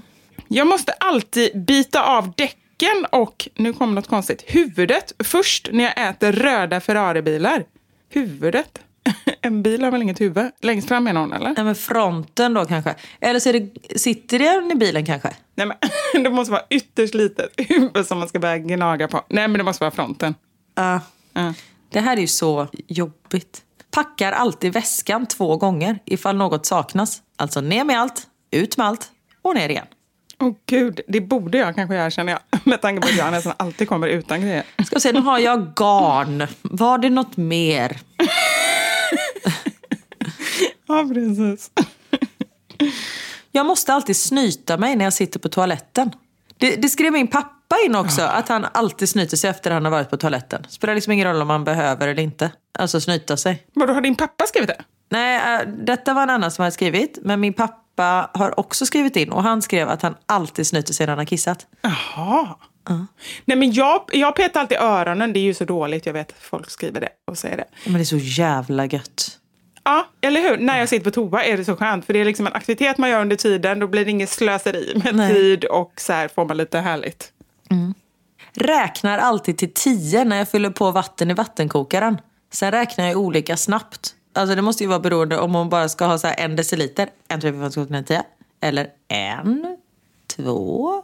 Speaker 3: Jag måste alltid bita av däcken och, nu kommer något konstigt, huvudet först när jag äter röda Ferraribilar. Huvudet? En bil har väl inget huvud? Längst fram är någon eller?
Speaker 2: Nej men fronten då kanske. Eller så det, sitter den i bilen kanske?
Speaker 3: Nej men det måste vara ytterst litet huvud som man ska börja gnaga på. Nej men det måste vara fronten.
Speaker 2: Ja.
Speaker 3: Ja.
Speaker 2: Det här är ju så jobbigt. Packar alltid väskan två gånger ifall något saknas. Alltså ner med allt, ut med allt och ner igen.
Speaker 3: Åh gud, det borde jag kanske göra känner jag. Med tanke på att jag nästan alltid kommer utan grejer.
Speaker 2: Ska se, nu har jag garn. Var det något mer?
Speaker 3: Ja, precis.
Speaker 2: Jag måste alltid snyta mig när jag sitter på toaletten. Det, det skrev min pappa in också, att han alltid snyter sig efter att han har varit på toaletten. Spelar liksom ingen roll om man behöver eller inte. Alltså snyta sig.
Speaker 3: Vadå, har din pappa skrivit det?
Speaker 2: Nej, äh, detta var en annan som hade skrivit. Men min pappa har också skrivit in och han skrev att han alltid snyter sig när han har kissat.
Speaker 3: Jaha. Nej, men jag, jag petar alltid öronen. Det är ju så dåligt. Jag vet att folk skriver det och säger det.
Speaker 2: Men det är så jävla gött.
Speaker 3: Ja, eller hur? När jag sitter på toa är det så skönt. För det är liksom en aktivitet man gör under tiden. Då blir det inget slöseri med
Speaker 2: Nej.
Speaker 3: tid och så här får man lite härligt.
Speaker 2: Räknar alltid till tio när jag fyller på vatten i vattenkokaren. Sen räknar jag olika snabbt. Alltså det måste ju vara beroende om man bara ska ha så här en deciliter. En, tre, fyra, fem, sex, sju, tio. Eller en, två,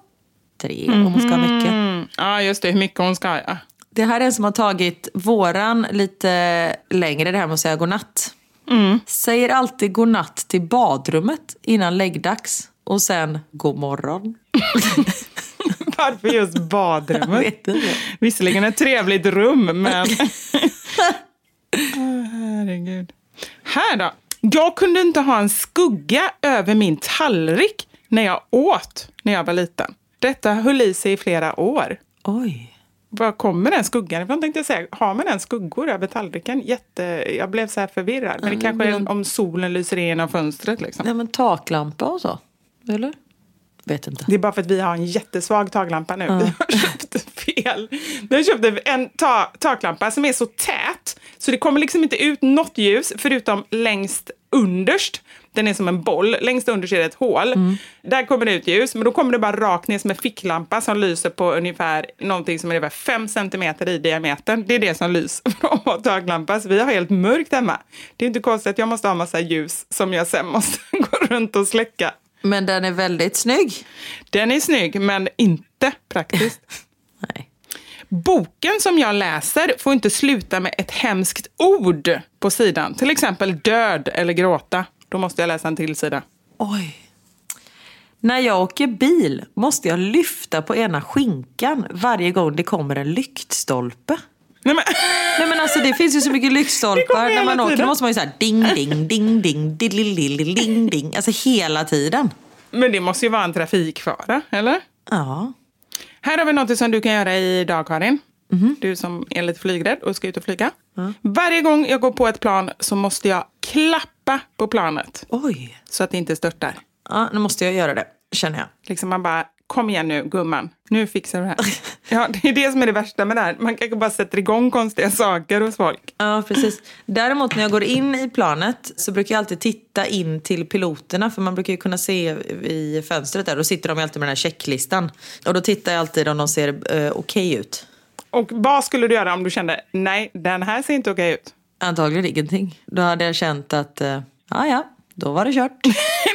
Speaker 2: tre om man ska ha mycket.
Speaker 3: Mm. Ja, just det. Hur mycket hon ska. Ja.
Speaker 2: Det här är en som har tagit våran lite längre, det här med att säga godnatt. Säger alltid godnatt till badrummet innan läggdags. Och sen god morgon.
Speaker 3: Varför just
Speaker 2: Jag
Speaker 3: badrummet?
Speaker 2: inte.
Speaker 3: Visserligen ett trevligt rum, men... Åh, herregud. Här då. Jag kunde inte ha en skugga över min tallrik när jag åt när jag var liten. Detta höll i sig i flera år.
Speaker 2: Oj.
Speaker 3: Var kommer den skuggan ifrån tänkte jag säga. Har man en skuggor över tallriken? Jätte... Jag blev så här förvirrad. Men det kanske är om solen lyser in genom fönstret liksom.
Speaker 2: Nej men taklampa och så. Eller? Vet inte.
Speaker 3: Det är bara för att vi har en jättesvag taklampa nu. Vi har köpt fel. Vi har köpt en ta taklampa som är så tät så det kommer liksom inte ut något ljus förutom längst underst. Den är som en boll. Längst underst är det ett hål. Där kommer det ut ljus, men då kommer det bara rakt ner som en ficklampa som lyser på ungefär någonting som är ungefär 5 centimeter i diametern. Det är det som lyser från vår taklampa. Så vi har helt mörkt hemma. Det är inte konstigt att jag måste ha massa ljus som jag sen måste gå runt och släcka.
Speaker 2: Men den är väldigt snygg.
Speaker 3: Den är snygg, men inte praktiskt.
Speaker 2: Nej.
Speaker 3: Boken som jag läser får inte sluta med ett hemskt ord på sidan. Till exempel död eller gråta. Då måste jag läsa en till sida.
Speaker 2: Oj. När jag åker bil måste jag lyfta på ena skinkan varje gång det kommer en lyktstolpe.
Speaker 3: Nej, men,
Speaker 2: Nej men alltså det finns ju så mycket lyktstolpar när man åker. Då måste man ju såhär ding ding ding ding ding ding ding. Alltså hela tiden.
Speaker 3: men det måste ju vara en trafikfara, eller?
Speaker 2: Ja.
Speaker 3: Här har vi något som du kan göra idag, Karin. Du som är lite flygrädd och ska ut och flyga. Varje gång jag går på ett plan så måste jag klappa på planet
Speaker 2: Oj.
Speaker 3: så att det inte störtar.
Speaker 2: Ja, nu måste jag göra det, känner jag.
Speaker 3: Liksom man bara, kom igen nu gumman, nu fixar du det här. Ja, det är det som är det värsta med det här. Man kanske bara sätter igång konstiga saker hos folk.
Speaker 2: Ja, precis. Däremot när jag går in i planet så brukar jag alltid titta in till piloterna för man brukar ju kunna se i fönstret där. Då sitter de alltid med den här checklistan. Och då tittar jag alltid om de ser eh, okej ut.
Speaker 3: Och vad skulle du göra om du kände, nej, den här ser inte okej ut?
Speaker 2: Antagligen ingenting. Då hade jag känt att, eh, ja ja, då var det kört.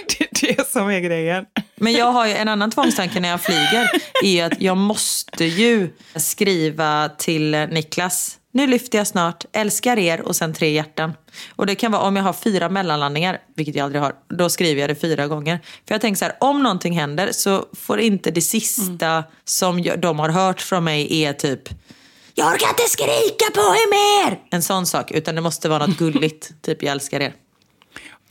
Speaker 3: det är det som är grejen.
Speaker 2: Men jag har ju en annan tvångstanke när jag flyger. är att jag måste ju skriva till Niklas. Nu lyfter jag snart, älskar er och sen tre hjärtan. Och det kan vara om jag har fyra mellanlandningar, vilket jag aldrig har, då skriver jag det fyra gånger. För jag tänker så här, om någonting händer så får inte det sista som jag, de har hört från mig är typ jag orkar inte skrika på er mer! En sån sak, utan det måste vara något gulligt, typ jag älskar er.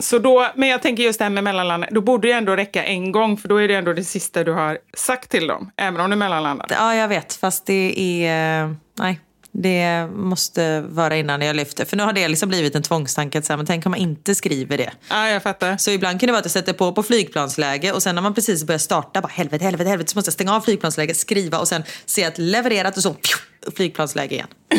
Speaker 3: Så då, men jag tänker just det här med mellanlandet, då borde det ändå räcka en gång för då är det ändå det sista du har sagt till dem, även om du mellanlandar.
Speaker 2: Ja, jag vet. Fast det är... Nej, det måste vara innan jag lyfter. För nu har det liksom blivit en tvångstanke. att Så här, men tänk om man inte skriver det.
Speaker 3: Ja, jag fattar.
Speaker 2: Så ibland kan det vara att jag sätter på på flygplansläge och sen när man precis börjar starta, bara helvete, helvete, helvete, så måste jag stänga av flygplansläge, skriva och sen se att levererat och så pju, flygplansläge igen.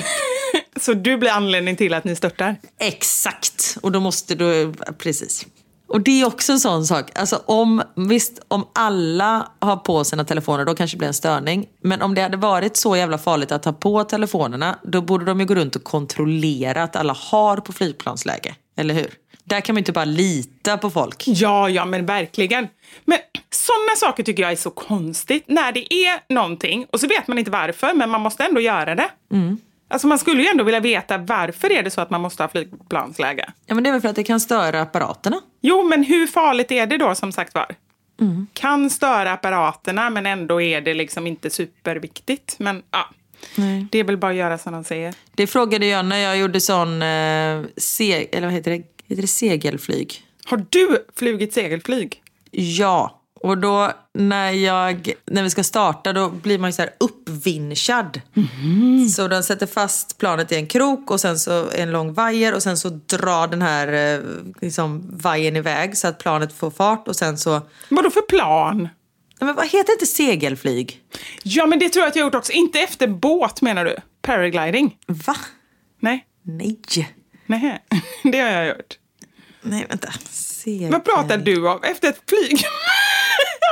Speaker 3: Så du blir anledning till att ni störtar?
Speaker 2: Exakt! Och då måste du, precis. Och det är också en sån sak. Alltså om, visst, om alla har på sina telefoner då kanske det blir en störning. Men om det hade varit så jävla farligt att ha på telefonerna då borde de ju gå runt och kontrollera att alla har på flygplansläge. Eller hur? Där kan man inte bara lita på folk.
Speaker 3: Ja, ja, men verkligen. Men sådana saker tycker jag är så konstigt. När det är någonting och så vet man inte varför, men man måste ändå göra det. Alltså man skulle ju ändå vilja veta varför är det så att man måste ha flygplansläge?
Speaker 2: Ja men det är väl för att det kan störa apparaterna.
Speaker 3: Jo, men hur farligt är det då som sagt var? Kan störa apparaterna men ändå är det liksom inte superviktigt. Men ja, det är väl bara att göra som de säger.
Speaker 2: Det frågade jag när jag gjorde sån, eh, se, eller vad heter det, heter det segelflyg?
Speaker 3: Har du flugit segelflyg?
Speaker 2: Ja, och då när, jag, när vi ska starta då blir man ju så här uppvinschad. Så de sätter fast planet i en krok och sen så en lång vajer och sen så drar den här eh, liksom, vajern iväg så att planet får fart och sen så...
Speaker 3: Vadå för plan?
Speaker 2: Nej, Men vad heter inte segelflyg?
Speaker 3: Ja, men det tror jag att jag gjort också. Inte efter båt menar du? Paragliding?
Speaker 2: Va?
Speaker 3: Nej.
Speaker 2: Nej.
Speaker 3: Nej, det har jag gjort.
Speaker 2: Nej, vänta. Segel...
Speaker 3: Vad pratar du om? Efter ett flyg?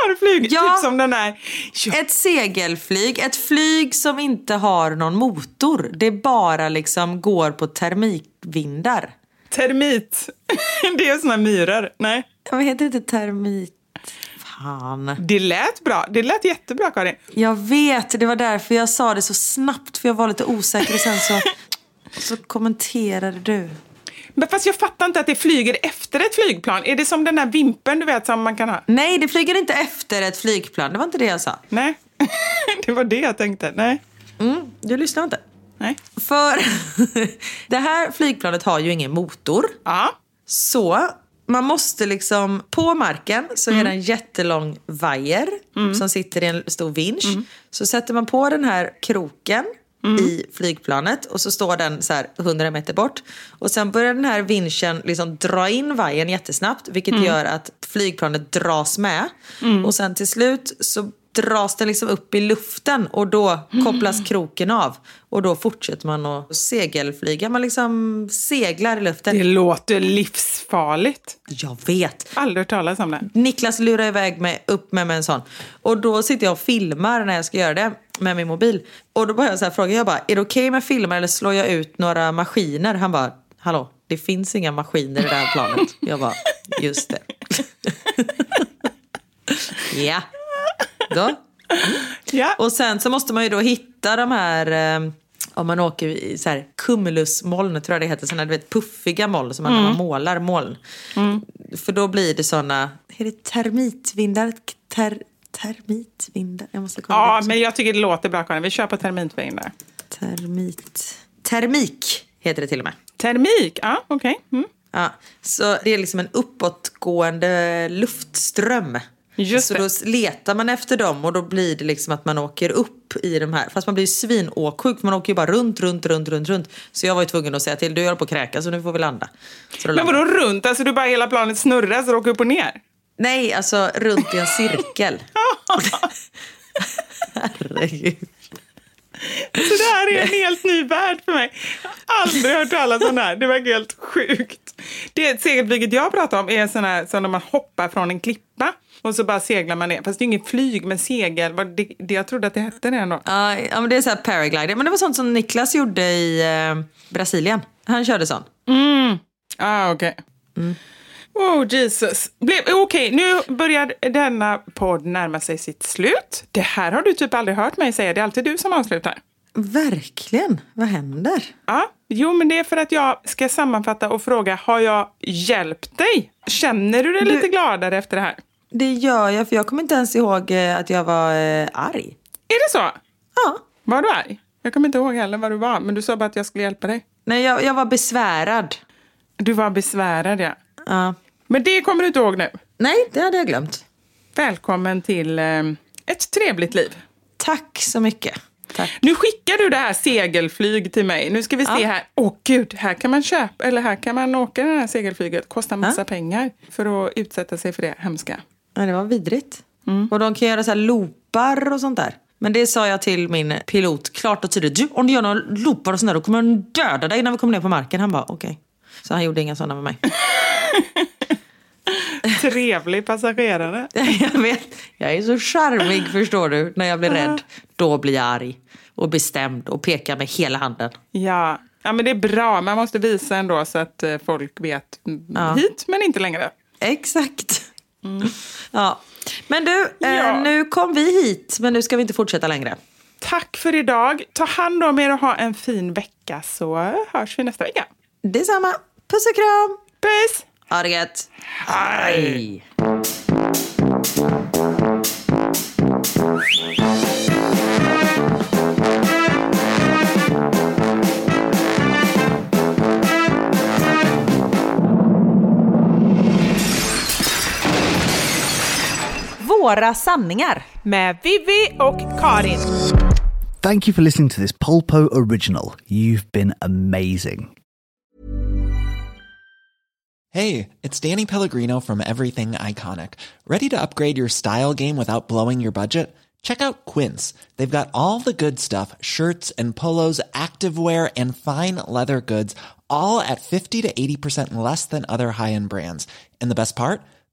Speaker 3: du flugit
Speaker 2: Ja.
Speaker 3: typ som den där? Ja.
Speaker 2: Ett segelflyg, ett flyg som inte har någon motor. Det bara liksom går på termikvindar.
Speaker 3: Termit. det är såna myror. Nej.
Speaker 2: Vad heter inte termit? Fan.
Speaker 3: Det lät bra. Det lät jättebra, Karin.
Speaker 2: Jag vet, det var därför jag sa det så snabbt för jag var lite osäker och sen så, så kommenterade du.
Speaker 3: Men fast jag fattar inte att det flyger efter ett flygplan. Är det som den där vimpen du vet som man kan ha?
Speaker 2: Nej, det flyger inte efter ett flygplan. Det var inte det jag sa.
Speaker 3: Nej. det var det jag tänkte. Nej.
Speaker 2: Mm, du lyssnar inte.
Speaker 3: Nej.
Speaker 2: För det här flygplanet har ju ingen motor.
Speaker 3: Ja.
Speaker 2: Så man måste liksom, på marken så är det en jättelång vajer som sitter i en stor vinsch. Så sätter man på den här kroken i flygplanet och så står den så här 100 meter bort. Och sen börjar den här vinschen liksom dra in vajern jättesnabbt vilket gör att flygplanet dras med. Och sen till slut så dras den liksom upp i luften och då kopplas kroken av. Och då fortsätter man att segelflyga. Man liksom seglar i luften.
Speaker 3: Det låter livsfarligt.
Speaker 2: Jag vet.
Speaker 3: Aldrig hört talas om det.
Speaker 2: Niklas lurar iväg mig upp med, med en sån. Och då sitter jag och filmar när jag ska göra det med min mobil. Och då börjar jag så här fråga, jag bara, är det okej med filma eller slår jag ut några maskiner? Han bara, hallå, det finns inga maskiner i det här planet. Jag bara, just det. ja, då.
Speaker 3: Ja.
Speaker 2: Och sen så måste man ju då hitta de här, eh, om man åker i så här cumulusmoln, tror jag det heter, sådana du vet, puffiga moln som man, när man målar moln. För då blir det sådana, är det termitvindar? Ter, termitvindar? Jag måste kolla.
Speaker 3: Ja, men jag tycker det låter bra, Karin. Vi kör på termitvindar.
Speaker 2: Termit. Termik heter det till och med.
Speaker 3: Termik? Ja, okej. Mm.
Speaker 2: Ja, så det är liksom en uppåtgående luftström.
Speaker 3: Just
Speaker 2: så
Speaker 3: det.
Speaker 2: då letar man efter dem och då blir det liksom att man åker upp i de här. Fast man blir ju svinåksjuk man åker ju bara runt, runt, runt, runt, runt. Så jag var ju tvungen att säga till, du håller på att kräkas så nu får vi landa. Så
Speaker 3: Men vadå runt? Alltså du bara hela planet snurrar så du åker upp och ner?
Speaker 2: Nej, alltså runt i en cirkel. Herregud.
Speaker 3: Så det här är en helt ny värld för mig. Jag har aldrig hört talas om det här. Det var helt sjukt. Det segelflyget jag pratar om är här, som när man hoppar från en klippa och så bara seglar man ner. Fast det är inget flyg, men segel. Det, det, jag trodde att det hette det ändå.
Speaker 2: Ja, men det är så här paraglider. Men det var sånt som Niklas gjorde i eh, Brasilien. Han körde sån.
Speaker 3: Ah, okej. Oh, Jesus. Okej, nu börjar denna podd närma sig sitt slut. Det här har du typ aldrig hört mig säga. Det är alltid du som avslutar.
Speaker 2: Verkligen. Vad händer?
Speaker 3: Ja, jo, men det är för att jag ska sammanfatta och fråga, har jag hjälpt dig? Känner du dig
Speaker 2: Du-
Speaker 3: lite gladare efter det här?
Speaker 2: Det gör jag, för jag kommer inte ens ihåg eh, att jag var eh, arg.
Speaker 3: Är det så?
Speaker 2: Ja.
Speaker 3: Var du arg? Jag kommer inte ihåg heller vad du var, men du sa bara att jag skulle hjälpa dig.
Speaker 2: Nej, jag, jag var besvärad.
Speaker 3: Du var besvärad, ja.
Speaker 2: Ja.
Speaker 3: Men det kommer du inte ihåg nu.
Speaker 2: Nej, det hade jag glömt.
Speaker 3: Välkommen till eh, ett trevligt liv.
Speaker 2: Tack så mycket. Tack.
Speaker 3: Nu skickar du det här segelflyg till mig. Nu ska vi se
Speaker 2: Ja.
Speaker 3: här. Åh gud, här kan man köpa, eller här kan man åka det här segelflyget. Kostar massa pengar för att utsätta sig för det hemska.
Speaker 2: Ja, det var vidrigt. Och de kan göra så här loopar och sånt där. Men det sa jag till min pilot klart och tydligt. Du, om du gör några loopar och sånt där då kommer de döda dig när vi kommer ner på marken. Han bara okej. Så han gjorde inga sådana med mig.
Speaker 3: Trevlig passagerare.
Speaker 2: jag vet. Jag är så charmig förstår du. När jag blir rädd. Då blir jag arg. Och bestämd och pekar med hela handen.
Speaker 3: Ja. ja, men det är bra. Man måste visa ändå så att eh, folk vet mm,
Speaker 2: Ja.
Speaker 3: hit men inte längre.
Speaker 2: Exakt. Ja. Men du, eh,
Speaker 3: Ja.
Speaker 2: nu kom vi hit. Men nu ska vi inte fortsätta längre.
Speaker 3: Tack för idag. Ta hand om er och ha en fin vecka så hörs vi nästa vecka.
Speaker 2: Detsamma. Puss och kram.
Speaker 3: Puss!
Speaker 2: Ha det gött.
Speaker 3: Hej!
Speaker 4: Våra sanningar med Vivi och Karin.
Speaker 5: Thank you for listening to this Polpo original. You've been amazing.
Speaker 6: Hey, it's Danny Pellegrino from Everything Iconic. Ready to upgrade your style game without blowing your budget? Check out Quince. They've got all the good stuff shirts and polos, activewear, and fine leather goods, all at 50 to 80% less than other high end brands. And the best part?